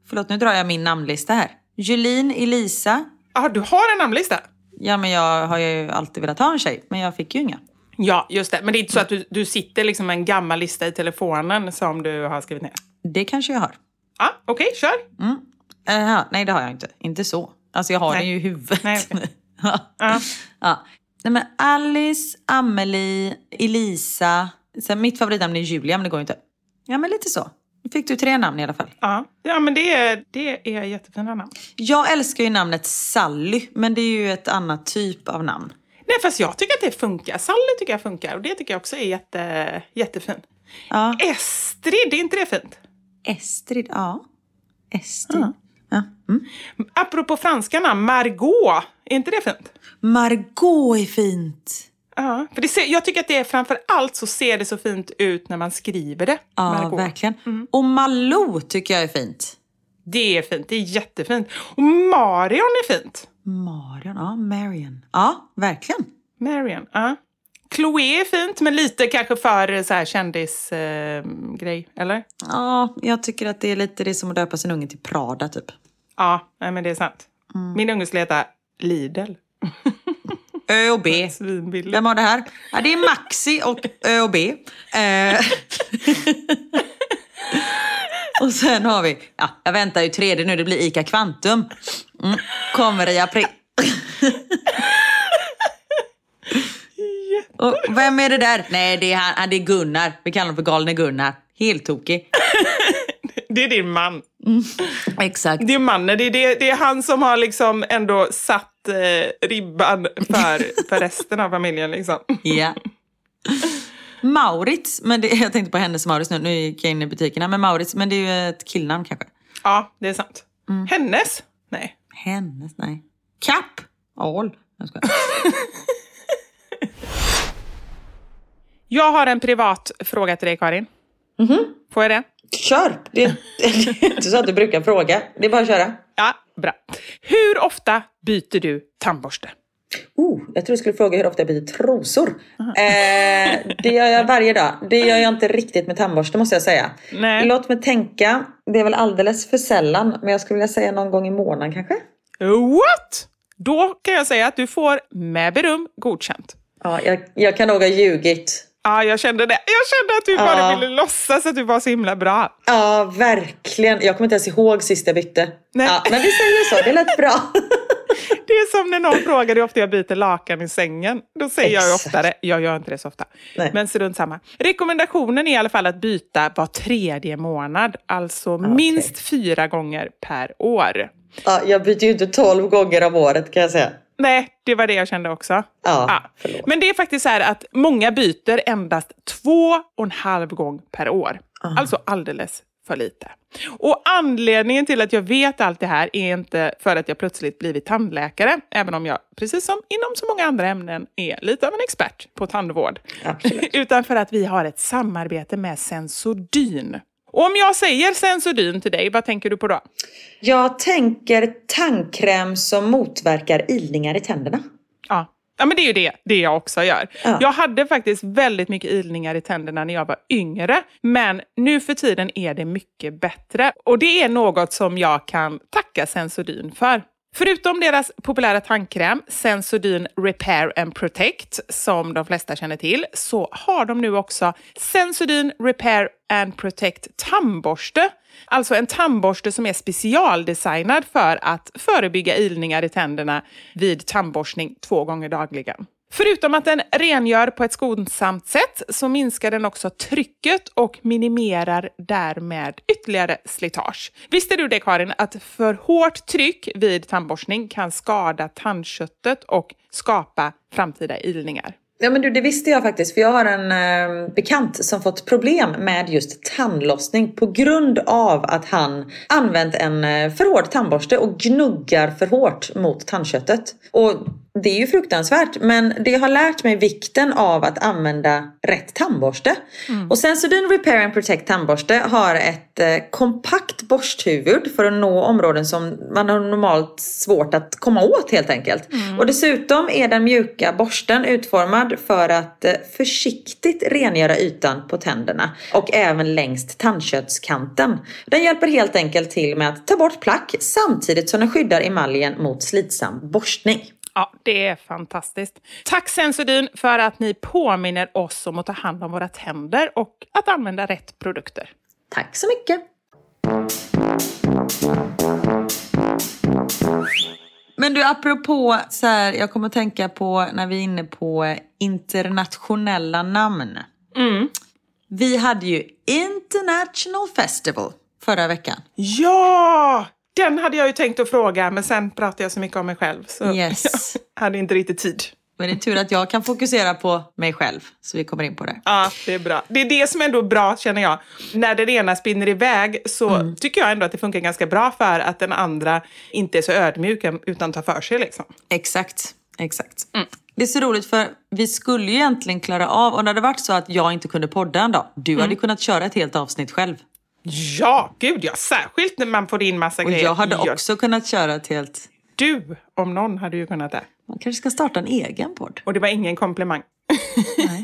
Förlåt, nu drar jag min namnlista här. Julin, Elisa. ja, du har en namnlista? Ja, men jag har ju alltid velat ha en tjej, men jag fick ju inga. Ja, just det. Men det är inte så att du, du sitter liksom med en gammal lista i telefonen som du har skrivit ner? Det kanske jag har. Ja, okej, kör. Uh, nej, det har jag inte. Inte så. Alltså jag har Nej. den ju i huvudet. Nej, okej. ja. Nej, men Alice, Amelie, Elisa. Sen mitt favoritnamn är Julia, men det går ju inte. Ja, men lite så. Nu fick du tre namn i alla fall. Ja, ja men det är, det är jättefina namn. Jag älskar ju namnet Sally, men det är ju ett annat typ av namn. Nej, fast jag tycker att det funkar. Sally tycker jag funkar och det tycker jag också är jätte, jättefint. Ja. Estrid, är inte det fint? Estrid, ja. Estrid. Ja. Mm. Apropå franska namn, Margot, är inte det fint? Margot är fint. Ja, för det ser, jag tycker att det är framför allt så ser det så fint ut när man skriver det. Ja, Margot. verkligen. Och Malou tycker jag är fint. Det är fint, det är jättefint. Och Marion är fint. Marion, ja, Marion. Ja, verkligen. Marion, ja. Chloé är fint, men lite kanske för så här kändisgrej, eh, grej, eller? Ja, jag tycker att det är lite det som att döpa sin unge till Prada typ. Ja, nej, men det är sant. Min unge skulle heta Lidl. Ö och B. Svinbillig. Vem har det här? Ja, det är Maxi och Ö och B. Eh. och sen har vi, ja, jag väntar ju tredje nu, det blir ICA Kvantum. Mm. Kommer i april. Och vem är det där? Nej, det är, han, det är Gunnar. Vi kallar honom för galne Gunnar. Helt tokig. Det är din man. Exakt. Det är mannen, det är, det, det är han som har liksom ändå satt eh, ribban för, för resten av familjen. Liksom. Ja. Maurits, men det, jag tänkte på hennes Maurits nu, nu gick jag in i butikerna. Men Maurits, men det är ju ett killnamn kanske. Ja, det är sant. Hennes? Nej. Hennes, nej. Kapp! All. Jag skojar. Jag har en privat fråga till dig, Karin. Får jag det? Kör! Det är, det är inte så att du brukar fråga. Det är bara att köra. Ja, bra. Hur ofta byter du tandborste? Oh, jag tror du skulle fråga hur ofta jag byter trosor. Eh, det gör jag varje dag. Det gör jag inte riktigt med tandborste måste jag säga. Nej. Låt mig tänka. Det är väl alldeles för sällan. Men jag skulle vilja säga någon gång i månaden kanske. What? Då kan jag säga att du får med beröm godkänt. Ja, jag, jag kan nog ha ljugit. Ja, jag kände det. Jag kände att du bara Ja. ville låtsas att du var så himla bra. Ja, verkligen. Jag kommer inte ens ihåg sist jag bytte. Nej. Ja, men vi säger så. Det lät bra. Det är som när någon frågar hur ofta jag byter lakan i sängen. Då säger jag ju Exakt. oftare. Jag gör inte det så ofta. Nej. Men strunt samma. Rekommendationen är i alla fall att byta var tredje månad. Alltså minst fyra gånger per år. Ja, jag byter ju inte 12 gånger om året kan jag säga. Nej, det var det jag kände också. Ja, förlåt. Men det är faktiskt så att många byter endast två och en halv gång per år. Alltså alldeles för lite. Och anledningen till att jag vet allt det här är inte för att jag plötsligt blivit tandläkare, även om jag, precis som inom så många andra ämnen, är lite av en expert på tandvård. Utan för att vi har ett samarbete med Sensodyn. Om jag säger Sensodyn till dig, vad tänker du på då? Jag tänker tandkräm som motverkar ilningar i tänderna. Ja. Ja, men det är ju det, det jag också gör. Ja. Jag hade faktiskt väldigt mycket ilningar i tänderna när jag var yngre, men nu för tiden är det mycket bättre. Och det är något som jag kan tacka Sensodyn för. Förutom deras populära tandkräm Sensodyn Repair and Protect, som de flesta känner till, så har de nu också Sensodyn Repair and Protect tandborste. Alltså en tandborste som är specialdesignad för att förebygga ilningar i tänderna vid tandborstning två gånger dagligen. Förutom att den rengör på ett skonsamt sätt så minskar den också trycket och minimerar därmed ytterligare slitage. Visste du det Karin, att för hårt tryck vid tandborstning kan skada tandköttet och skapa framtida ilningar? Ja men du, det visste jag faktiskt. För jag har en eh, bekant som fått problem med just tandlossning på grund av att han använt en eh, för hård tandborste och gnuggar för hårt mot tandköttet. Och det är ju fruktansvärt men det har lärt mig vikten av att använda rätt tandborste. Och Sensodyn Repair and Protect tandborste har ett eh, kompakt borsthuvud för att nå områden som man har normalt svårt att komma åt helt enkelt. Och dessutom är den mjuka borsten utformad för att eh, försiktigt rengöra ytan på tänderna och även längs tandköttskanten. Den hjälper helt enkelt till med att ta bort plack samtidigt som den skyddar emaljen mot slitsam borstning. Ja, det är fantastiskt. Tack Sensodyn för att ni påminner oss om att ta hand om våra tänder och att använda rätt produkter. Tack så mycket! Men du, apropå så här, jag kommer att tänka på när vi är inne på internationella namn. Vi hade ju International Festival förra veckan. Ja! Den hade jag ju tänkt att fråga, men sen pratade jag så mycket om mig själv. Så Yes. jag hade inte riktigt tid. Men det är tur att jag kan fokusera på mig själv, så vi kommer in på det. Ja, det är bra. Det är det som ändå är bra, känner jag. När det ena spinner iväg så tycker jag ändå att det funkar ganska bra för att den andra inte är så ödmjuk utan tar för sig. Liksom. Exakt, exakt. Det är så roligt för vi skulle ju egentligen klara av, om det hade varit så att jag inte kunde podda en dag, du hade kunnat köra ett helt avsnitt själv. Ja, gud ja. Särskilt när man får in massa Och grejer. jag hade också kunnat köra ett helt... Du, om någon, hade ju kunnat det. Man kanske ska starta en egen podd. Och det var ingen komplimang. Nej.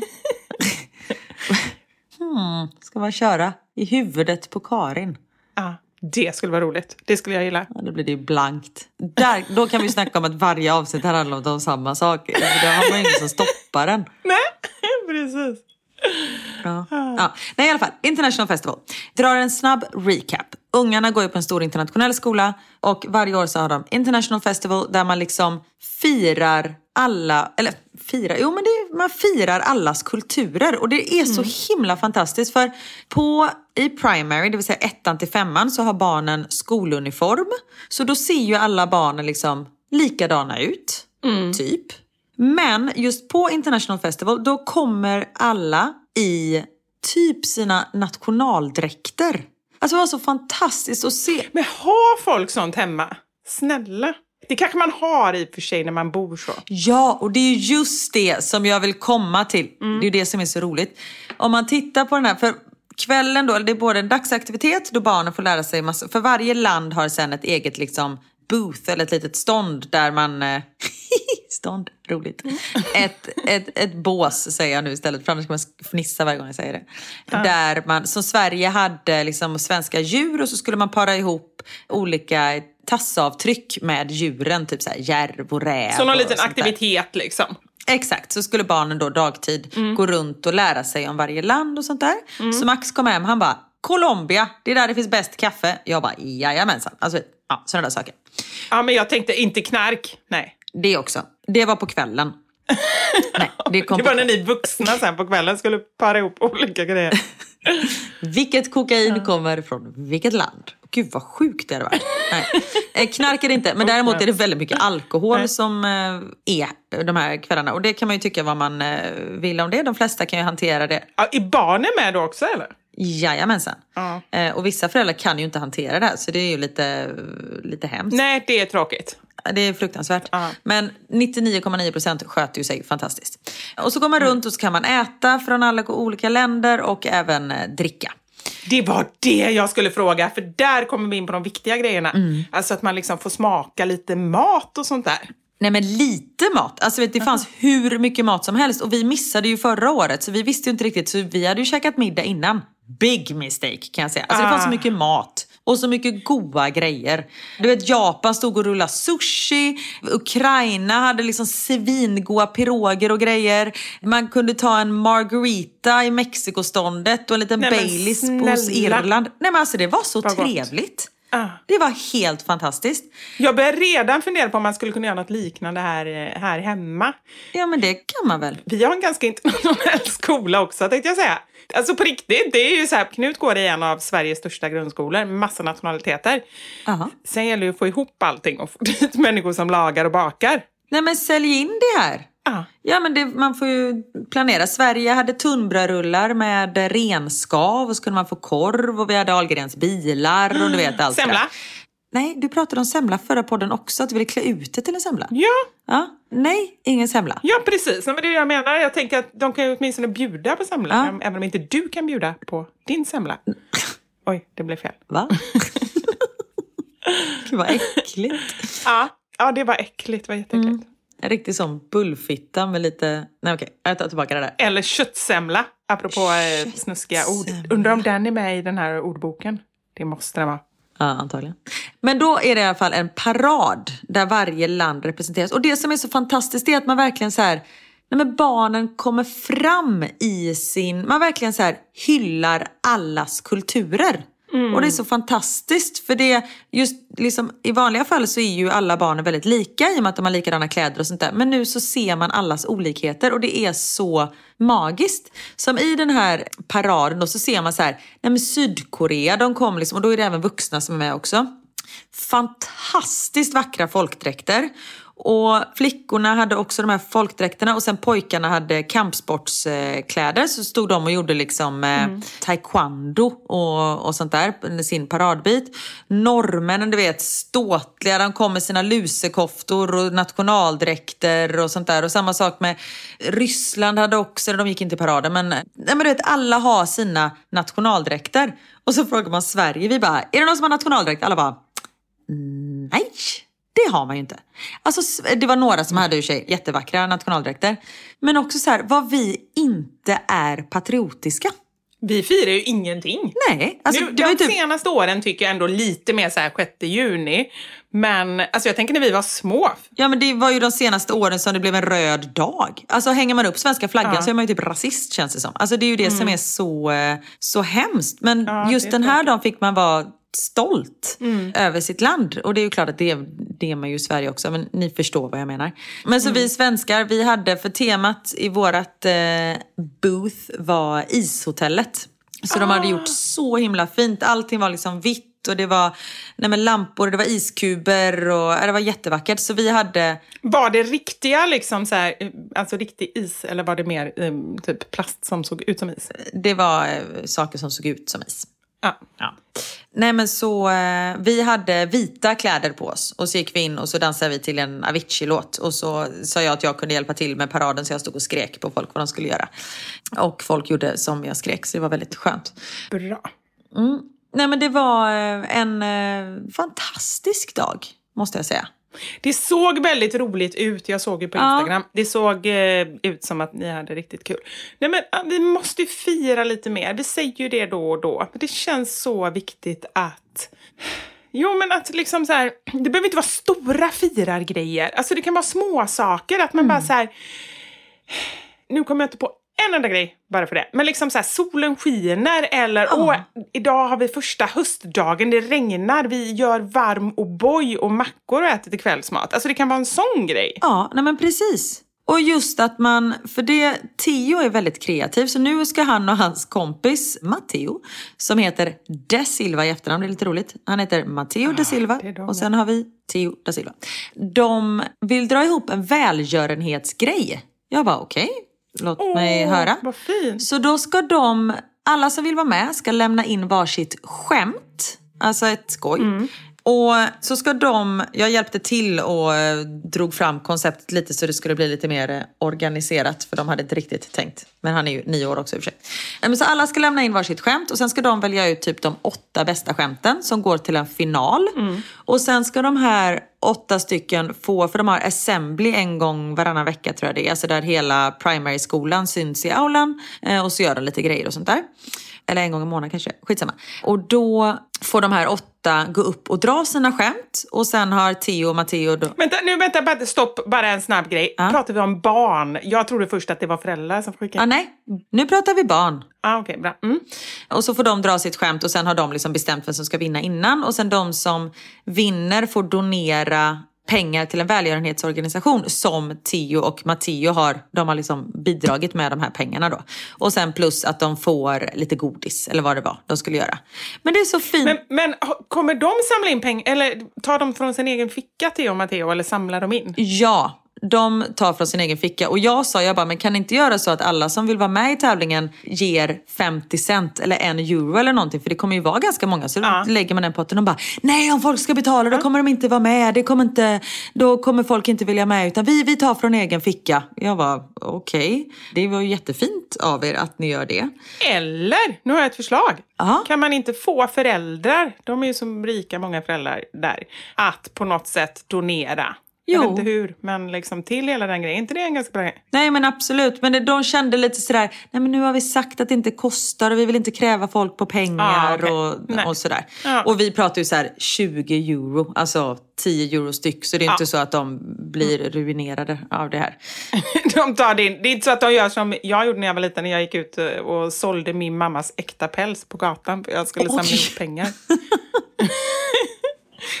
hmm, ska man köra i huvudet på Karin? Ja, det skulle vara roligt. Det skulle jag gilla. Ja, då blir det ju blankt. Där, då kan vi snacka om att varje avsnitt har handlat om samma sak. Då har man ju ingen som stoppar den. Nej, precis. Ja. Ja. Nej, i alla fall. International Festival. Drar en snabb recap. Ungarna går ju på en stor internationell skola och varje år så har de International Festival där man liksom firar alla, eller firar, jo men det, man firar allas kulturer och det är så himla fantastiskt för på i primary, det vill säga ettan till femman, så har barnen skoluniform. Så då ser ju alla barnen liksom likadana ut, typ. Men just på International Festival, då kommer alla i typ sina nationaldräkter. Alltså det var så fantastiskt att se. Men har folk sånt hemma? Snälla. Det kanske man har i och för sig när man bor så. Ja, och det är ju just det som jag vill komma till. Det är ju det som är så roligt. Om man tittar på den här, för kvällen då, det är både en dagsaktivitet då barnen får lära sig massa, för varje land har sen ett eget liksom booth eller ett litet stånd där man, eh, stånd, roligt, ett, ett, ett bås säger jag nu istället för annars ska man fnissa varje gång jag säger det. Där man, som Sverige hade liksom svenska djur och så skulle man para ihop olika tassavtryck med djuren, typ så här järv och räv. Så någon liten där. aktivitet liksom. Exakt, så skulle barnen då dagtid gå runt och lära sig om varje land och sånt där. Så Max kom hem, han bara Colombia, det är där det finns bäst kaffe. Jag bara jajamensan. Alltså, ja, sådana där saker. Ja, men jag tänkte inte knark. Nej. Det också. Det var på kvällen. Nej, det kom Det på var när ni vuxna sen på kvällen skulle para ihop olika grejer. Vilket kokain kommer från vilket land? Gud vad sjukt det hade varit. Nej. Eh, Knark är det inte, men däremot är det väldigt mycket alkohol som eh, är de här kvällarna. Och det kan man ju tycka vad man eh, vill om det. De flesta kan ju hantera det. Ja, är barnen med då också eller? Jajamensan. Ja. Eh, och vissa föräldrar kan ju inte hantera det här så det är ju lite, lite hemskt. Nej, det är tråkigt. Det är fruktansvärt. Ja. Men 99,9% sköter ju sig fantastiskt. Och så går man runt och så kan man äta från alla olika länder och även eh, dricka. Det var det jag skulle fråga, för där kommer vi in på de viktiga grejerna. Alltså att man liksom får smaka lite mat och sånt där. Nej men lite mat. Alltså vet, det fanns hur mycket mat som helst och vi missade ju förra året så vi visste ju inte riktigt så vi hade ju käkat middag innan. Big mistake kan jag säga. Alltså det fanns så Ah. mycket mat och så mycket goda grejer. Du vet Japan stod och rullade sushi, Ukraina hade liksom svingoda piroger och grejer. Man kunde ta en margarita i Mexikoståndet och en liten Nej, Baileys snälla. Irland. Nej men alltså det var så gott. trevligt. Ah. Det var helt fantastiskt. Jag börjar redan fundera på om man skulle kunna göra något liknande här, eh, här hemma. Ja men det kan man väl. Vi har en ganska internationell skola också tänkte jag säga. Alltså på riktigt, det är ju så här, Knut går i en av Sveriges största grundskolor massa nationaliteter. Aha. Sen gäller det att få ihop allting och få dit människor som lagar och bakar. Nej men sälj in det här. Ah. Ja men det, man får ju planera. Sverige hade tunnbrödrullar med renskav och så kunde man få korv och vi hade Ahlgrens bilar och du vet allt. Semla? Nej, du pratade om semla förra podden också, att du ville klä ut det till en semla. Ja, Ja. Nej, ingen semla. ja precis. Men det är det jag menar. Jag tänker att de kan ju åtminstone bjuda på semla. Ja. Även om inte du kan bjuda på din semla. Oj, det blev fel. Va? Gud vad äckligt. Ja, ja det var äckligt. Det var jätteäckligt. Mm. En riktig sån bullfitta med lite... Nej okej, jag tar tillbaka det där. Eller köttsemla, apropå eh, snuskiga ord. Undrar om den är med i den här ordboken? Det måste den vara. Ja, antagligen. Men då är det i alla fall en parad där varje land representeras. Och det som är så fantastiskt är att man verkligen så här, nej men barnen kommer fram i sin, man verkligen så här hyllar allas kulturer. Och det är så fantastiskt för det, just liksom i vanliga fall så är ju alla barnen väldigt lika i och med att de har likadana kläder och sånt där. Men nu så ser man allas olikheter och det är så magiskt. Som i den här paraden då så ser man så här, nej men Sydkorea de kom liksom och då är det även vuxna som är med också. Fantastiskt vackra folkdräkter. Och flickorna hade också de här folkdräkterna och sen pojkarna hade kampsportskläder. Så stod de och gjorde liksom eh, taekwondo och, och sånt där, sin paradbit. Norrmännen, du vet, ståtliga, de kom med sina lusekoftor och nationaldräkter och sånt där. Och samma sak med Ryssland hade också, de gick inte i paraden, men, nej, men du vet, alla har sina nationaldräkter. Och så frågar man Sverige, vi bara, är det någon som har nationaldräkt? Alla bara, nej. Det har man ju inte. Alltså, det var några som hade för sig jättevackra nationaldräkter. Men också så här, vad vi inte är patriotiska. Vi firar ju ingenting. Nej, alltså nu, det var ju de typ... senaste åren tycker jag ändå lite mer så här 6 juni. Men alltså jag tänker när vi var små. Ja men det var ju de senaste åren som det blev en röd dag. Alltså hänger man upp svenska flaggan Ja. Mm. så är man ju typ rasist känns det som. Alltså det är ju det som är så, eh, så hemskt. Men Ja, just den här dagen fick man vara stolt Mm. över sitt land. Och det är ju klart att det, det är man ju i Sverige också, men ni förstår vad jag menar. Men så Mm. vi svenskar, vi hade för temat i vårat eh, booth var ishotellet. Så de Ah. hade gjort så himla fint. Allting var liksom vitt och det var nej men lampor, det var iskuber och det var jättevackert. Så vi hade, Var det riktiga liksom så här, eh, alltså riktig is eller var det mer eh, typ plast som såg ut som is? det var eh, saker som såg ut som is. Ja. Ja. Nej men så, eh, vi hade vita kläder på oss och så gick vi in och så dansade vi till en Avicii-låt och så sa jag att jag kunde hjälpa till med paraden så jag stod och skrek på folk vad de skulle göra. Och folk gjorde som jag skrek så det var väldigt skönt. Bra. Nej men det var eh, en eh, fantastisk dag måste jag säga. Det såg väldigt roligt ut. Jag såg ju på Ja. Instagram. Det såg eh, ut som att ni hade riktigt kul. Nej men vi måste ju fira lite mer. Vi säger ju det då och då. Men det känns så viktigt att... Jo men att liksom så här, det behöver inte vara stora firargrejer. Alltså det kan vara små saker Att man bara så här... Nu kommer jag inte på en enda grej bara för det. Men liksom så här, solen skiner eller åh, idag har vi första höstdagen, det regnar, vi gör varm O'boy och mackor och äter till kvällsmat. Alltså det kan vara en sån grej. Ja, nej men precis. Och just att man, för det, Theo är väldigt kreativ så nu ska han och hans kompis Matteo, som heter De Silva i efternamn, det är lite roligt. Han heter Matteo De Silva de, och sen har vi Theo Da Silva. De vill dra ihop en välgörenhetsgrej. Jag bara okej, låt mig Åh, höra. Vad fint. Så då ska de, alla som vill vara med ska lämna in varsitt skämt, alltså ett skoj. Och så ska de, jag hjälpte till och eh, drog fram konceptet lite så det skulle bli lite mer eh, organiserat för de hade inte riktigt tänkt. Men han är ju nio år också i och för sig. Eh, så alla ska lämna in varsitt skämt och sen ska de välja ut typ de åtta bästa skämten som går till en final. Och sen ska de här åtta stycken få, för de har assembly en gång varannan vecka tror jag det är. Alltså där hela primary-skolan syns i aulan och så gör de lite grejer och sånt där. Eller en gång i månaden kanske, skitsamma. Och då får de här åtta gå upp och dra sina skämt. Och sen har Theo och Matteo då... Vänta, nu vänta, bara, stopp, bara en snabb grej. Ja. Pratar vi om barn? Jag trodde först att det var föräldrar som skickade. Ah, nej, nu pratar vi barn. Ah, Okej, bra. Mm. Och så får de dra sitt skämt och sen har de liksom bestämt vem som ska vinna innan. Och sen de som vinner får donera pengar till en välgörenhetsorganisation som Theo och Matteo har. De har liksom bidragit med de här pengarna då. Och sen plus att de får lite godis eller vad det var de skulle göra. Men det är så fint. Men, men kommer de samla in pengar, eller tar de från sin egen ficka, Theo och Matteo, eller samlar de in? Ja, de tar från sin egen ficka. Och jag sa, jag bara, men kan ni inte göra så att alla som vill vara med i tävlingen ger 50 cent eller en euro eller någonting? För det kommer ju vara ganska många. Så Ja. då lägger man den potten och bara, nej om folk ska betala då kommer de inte vara med. Det kommer inte, då kommer folk inte vilja med. Utan vi, vi tar från egen ficka. Jag var okej. Det var ju jättefint av er att ni gör det. Eller, nu har jag ett förslag. Ja. Kan man inte få föräldrar, de är ju som rika många föräldrar där, att på något sätt donera? Jag Jo. vet inte hur, men liksom till hela den grejen. Inte det en ganska bra grej? Nej men absolut, men de kände lite sådär, nej men nu har vi sagt att det inte kostar och vi vill inte kräva folk på pengar Ah, okej. och, och sådär. Ja. Och vi pratar ju så här 20 euro, alltså 10 euro styck. Så det är Ja. inte så att de blir ruinerade av det här. De tar det in. Det är inte så att de gör som jag gjorde när jag var liten, när jag gick ut eh, och sålde min mammas äkta päls på gatan. För jag skulle samla ihop pengar.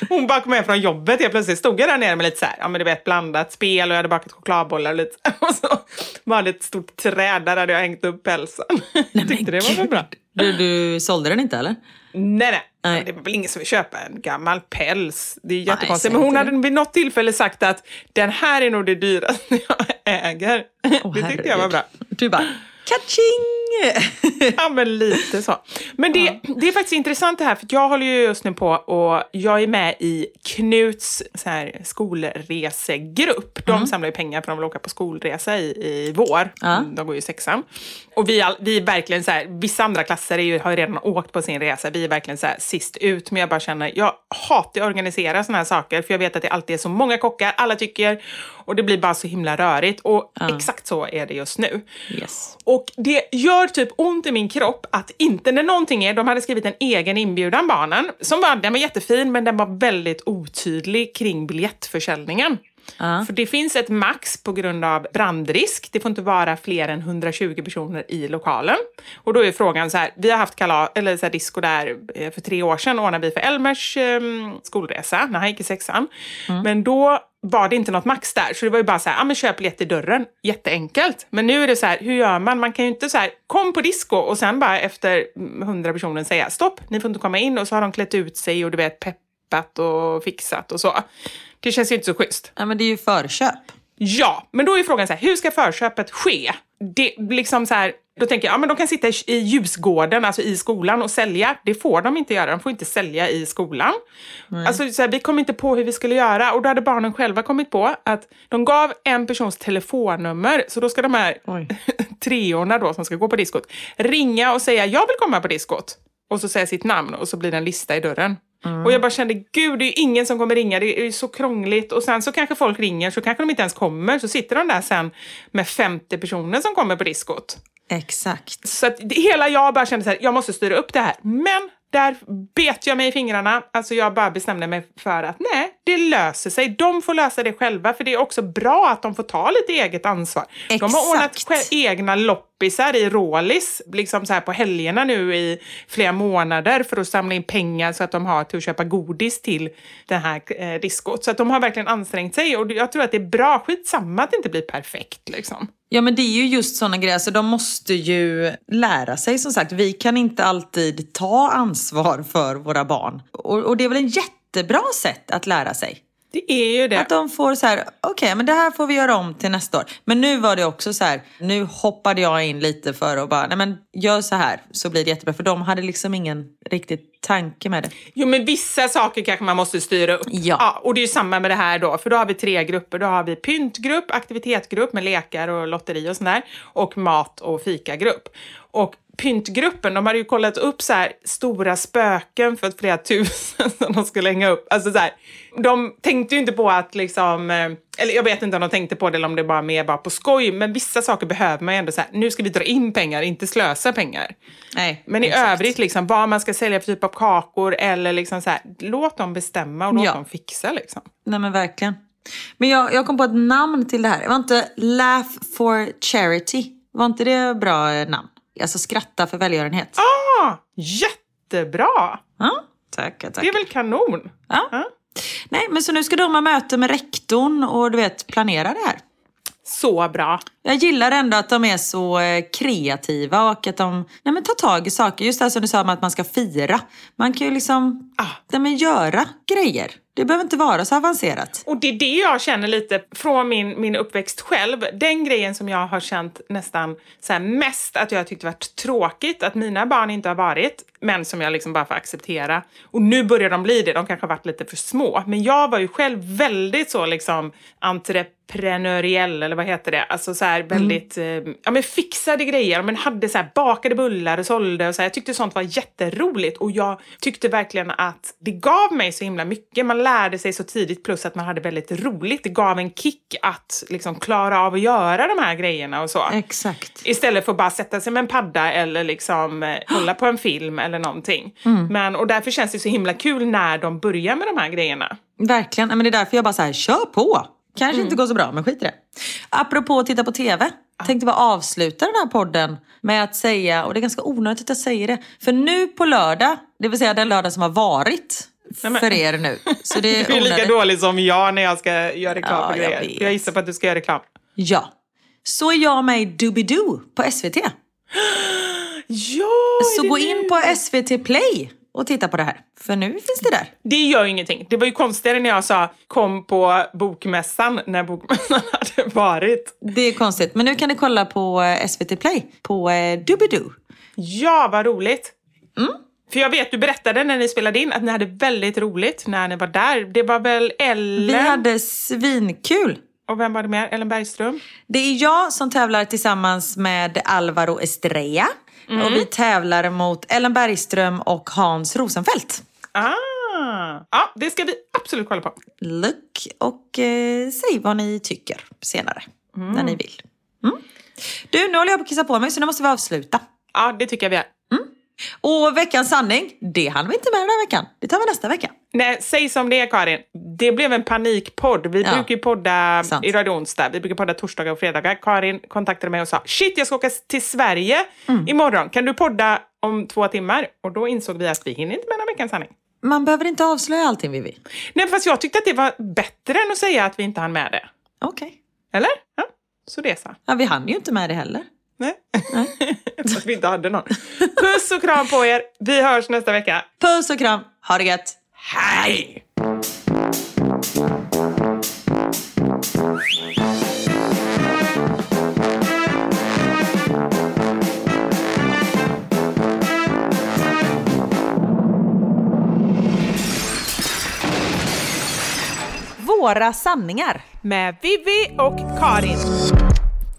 Hon bara kom hem från jobbet helt plötsligt. Stod jag där nere med lite så här, ja men du vet blandat spel och jag hade bakat chokladbollar och lite Och så var det ett stort träd där hade jag hängt upp pälsen. Jag tyckte det var väl bra. Du, du sålde den inte eller? Nej, nej. Nej. Det är väl ingen som vill köpa en gammal päls. Det är jättekonstigt. Men hon hade vid något tillfälle sagt att den här är nog det dyraste jag äger. Åh, det tyckte jag var bra. herregud. Du bara, Kaching! Ja, men lite så. Men det, det är faktiskt intressant det här, för jag håller ju just nu på och jag är med i Knuts så här, skolresegrupp. De samlar ju pengar för de vill åka på skolresa i, i vår. Ja. De går ju sexan. Och vi, all, vi är verkligen så här, vissa andra klasser är ju, har ju redan åkt på sin resa. Vi är verkligen så här, sist ut. Men jag bara känner, jag hatar att organisera såna här saker, för jag vet att det alltid är så många kockar, alla tycker, och det blir bara så himla rörigt. Och exakt så är det just nu. Yes. Och det gör typ ont i min kropp att inte när någonting är, de hade skrivit en egen inbjudan barnen, som var, den var jättefin men den var väldigt otydlig kring biljettförsäljningen. För det finns ett max på grund av brandrisk. Det får inte vara fler än 120 personer i lokalen. Och då är frågan så här, vi har haft kala, eller så här disco där eh, för tre år sedan, ordnade vi för Elmers eh, skolresa när han gick i sexan. Men då var det inte något max där, så det var ju bara så här, ja men köp biljett i dörren, jätteenkelt. Men nu är det så här, hur gör man? Man kan ju inte så här, kom på disco och sen bara efter 100 personer säga stopp, ni får inte komma in och så har de klätt ut sig och du vet peppat och fixat och så. Det känns ju inte så schysst. Ja, men det är ju förköp. Ja, men då är frågan så här, hur ska förköpet ske? Det, liksom så här, då tänker jag, ja, men de kan sitta i, ljusgården, alltså i skolan och sälja. Det får de inte göra, de får inte sälja i skolan. Alltså, så här, vi kom inte på hur vi skulle göra och då hade barnen själva kommit på att de gav en persons telefonnummer, så då ska de här treorna då som ska gå på diskot ringa och säga, jag vill komma på diskot. Och så säga sitt namn och så blir det en lista i dörren. Och jag bara kände, gud det är ju ingen som kommer ringa, det är ju så krångligt. Och sen så kanske folk ringer, så kanske de inte ens kommer. Så sitter de där sen med 50 personer som kommer på diskot. Exakt. Så att det, hela jag bara kände så här, jag måste styra upp det här. Men där bet jag mig i fingrarna. Alltså jag bara bestämde mig för att nej, det löser sig. De får lösa det själva, för det är också bra att de får ta lite eget ansvar. De har Exakt. ordnat egna loppisar i Rålis, liksom så här på helgerna nu i flera månader för att samla in pengar så att de har till att köpa godis till det här eh, diskot. Så att de har verkligen ansträngt sig och jag tror att det är bra, skitsamma att det inte blir perfekt liksom. Ja men det är ju just sådana grejer, så de måste ju lära sig som sagt. Vi kan inte alltid ta ansvar för våra barn. Och, och det är väl en jättebra sätt att lära sig. Det är ju det. Att de får så här, okej men det här får vi göra om till nästa år. Men nu var det också så här, nu hoppade jag in lite för att bara, nej men gör så här så blir det jättebra. För de hade liksom ingen riktig tanke med det. Jo, men vissa saker kanske man måste styra upp. Ja. och det är ju samma med det här då, för då har vi tre grupper. Då har vi pyntgrupp, aktivitetsgrupp med lekar och lotteri och sånt där, och mat och fikagrupp. Och pyntgruppen, de hade ju kollat upp så här stora spöken för flera tusen som de skulle hänga upp. Alltså så här, de tänkte ju inte på att liksom, eh, eller jag vet inte om de tänkte på det eller om det bara mer bara på skoj, men vissa saker behöver man ju ändå så här, nu ska vi dra in pengar, inte slösa pengar. Nej, Men i exakt. övrigt, liksom, vad man ska sälja för typ av kakor eller liksom så här, låt dem bestämma och låt Ja. dem fixa. Liksom. Nej men verkligen. Men jag, jag kom på ett namn till det här. Det var inte Laugh for Charity. Var inte det bra eh, namn? Alltså skratta för välgörenhet. Ah, jättebra! Ja, tackar, tackar. Det är väl kanon? Ja. Ja. Nej, men så nu ska de ha möte med rektorn och du vet planera det här. Så bra. Jag gillar ändå att de är så eh, kreativa och att de nej men, tar tag i saker. Just det här som du sa om att man ska fira. Man kan ju liksom Ah. nej men, göra grejer. Det behöver inte vara så avancerat. Och det är det jag känner lite från min, min uppväxt själv. Den grejen som jag har känt nästan så här mest att jag tyckte varit tråkigt att mina barn inte har varit, men som jag liksom bara får acceptera. Och nu börjar de bli det, de kanske har varit lite för små. Men jag var ju själv väldigt så liksom entreprenöriell, eller vad heter det? Alltså så här väldigt, eh, ja men fixade grejer, men hade så här bakade bullar och sålde och så här. Jag tyckte sånt var jätteroligt och jag tyckte verkligen att det gav mig så himla mycket. Man lärde sig så tidigt plus att man hade väldigt roligt. Det gav en kick att liksom klara av att göra de här grejerna och så. Exakt. Istället för att bara sätta sig med en padda eller liksom eh, kolla på en film eller någonting. Men, och därför känns det så himla kul när de börjar med de här grejerna. Verkligen. Men det är därför jag bara så här, kör på. Kanske Mm. inte går så bra, men skit i det. Apropå att titta på TV. Tänkte bara avsluta den här podden med att säga, och det är ganska onödigt att jag säger det, för nu på lördag, det vill säga den lördag som har varit Nej, för er nu. Så det är Du är lika dålig som jag när jag ska göra reklam Ja, jag grejer. vet. Jag gissar på att du ska göra reklam. Ja. Så är jag med i Doobidoo på SVT. Ja, Så gå nu? in på SVT Play och titta på det här. För nu finns det där. Det gör ingenting. Det var ju konstigare när jag sa kom på bokmässan när bokmässan hade varit. Det är konstigt. Men nu kan ni kolla på eh, SVT Play, på eh, Doobidoo. Ja, vad roligt! För jag vet, du berättade när ni spelade in att ni hade väldigt roligt när ni var där. Det var väl Ellen? Vi hade svinkul. Och vem var det mer? Ellen Bergström? Det är jag som tävlar tillsammans med Alvaro Estrella. Och vi tävlar mot Ellen Bergström och Hans Rosenfeldt. Ah! Ja, det ska vi absolut kolla på. Look och eh, säg vad ni tycker senare. När ni vill. Mm. Du, nu håller jag på att kissa på mig så nu måste vi avsluta. Ja, det tycker jag vi är. Och veckans sanning, det hann vi inte med den här veckan. Det tar vi nästa vecka. Nej, säg som det är Karin. Det blev en panikpodd. Vi Ja. brukar ju podda Sant. i Radio Onsdag. Vi brukar podda torsdagar och fredagar. Karin kontaktade mig och sa shit, jag ska åka till Sverige Mm. imorgon. Kan du podda om två timmar? Och då insåg vi att vi hinner inte med någon veckans sanning. Man behöver inte avslöja allting Vivi. Nej, fast jag tyckte att det var bättre än att säga att vi inte hann med det. Okej. Eller? Ja, så det så. Ja, vi hann ju inte med det heller. Nej. så att vi inte hade någon. Puss och kram på er. Vi hörs nästa vecka. Puss och kram, ha det gött! Hej! Våra sanningar. Med Vivi och Karin.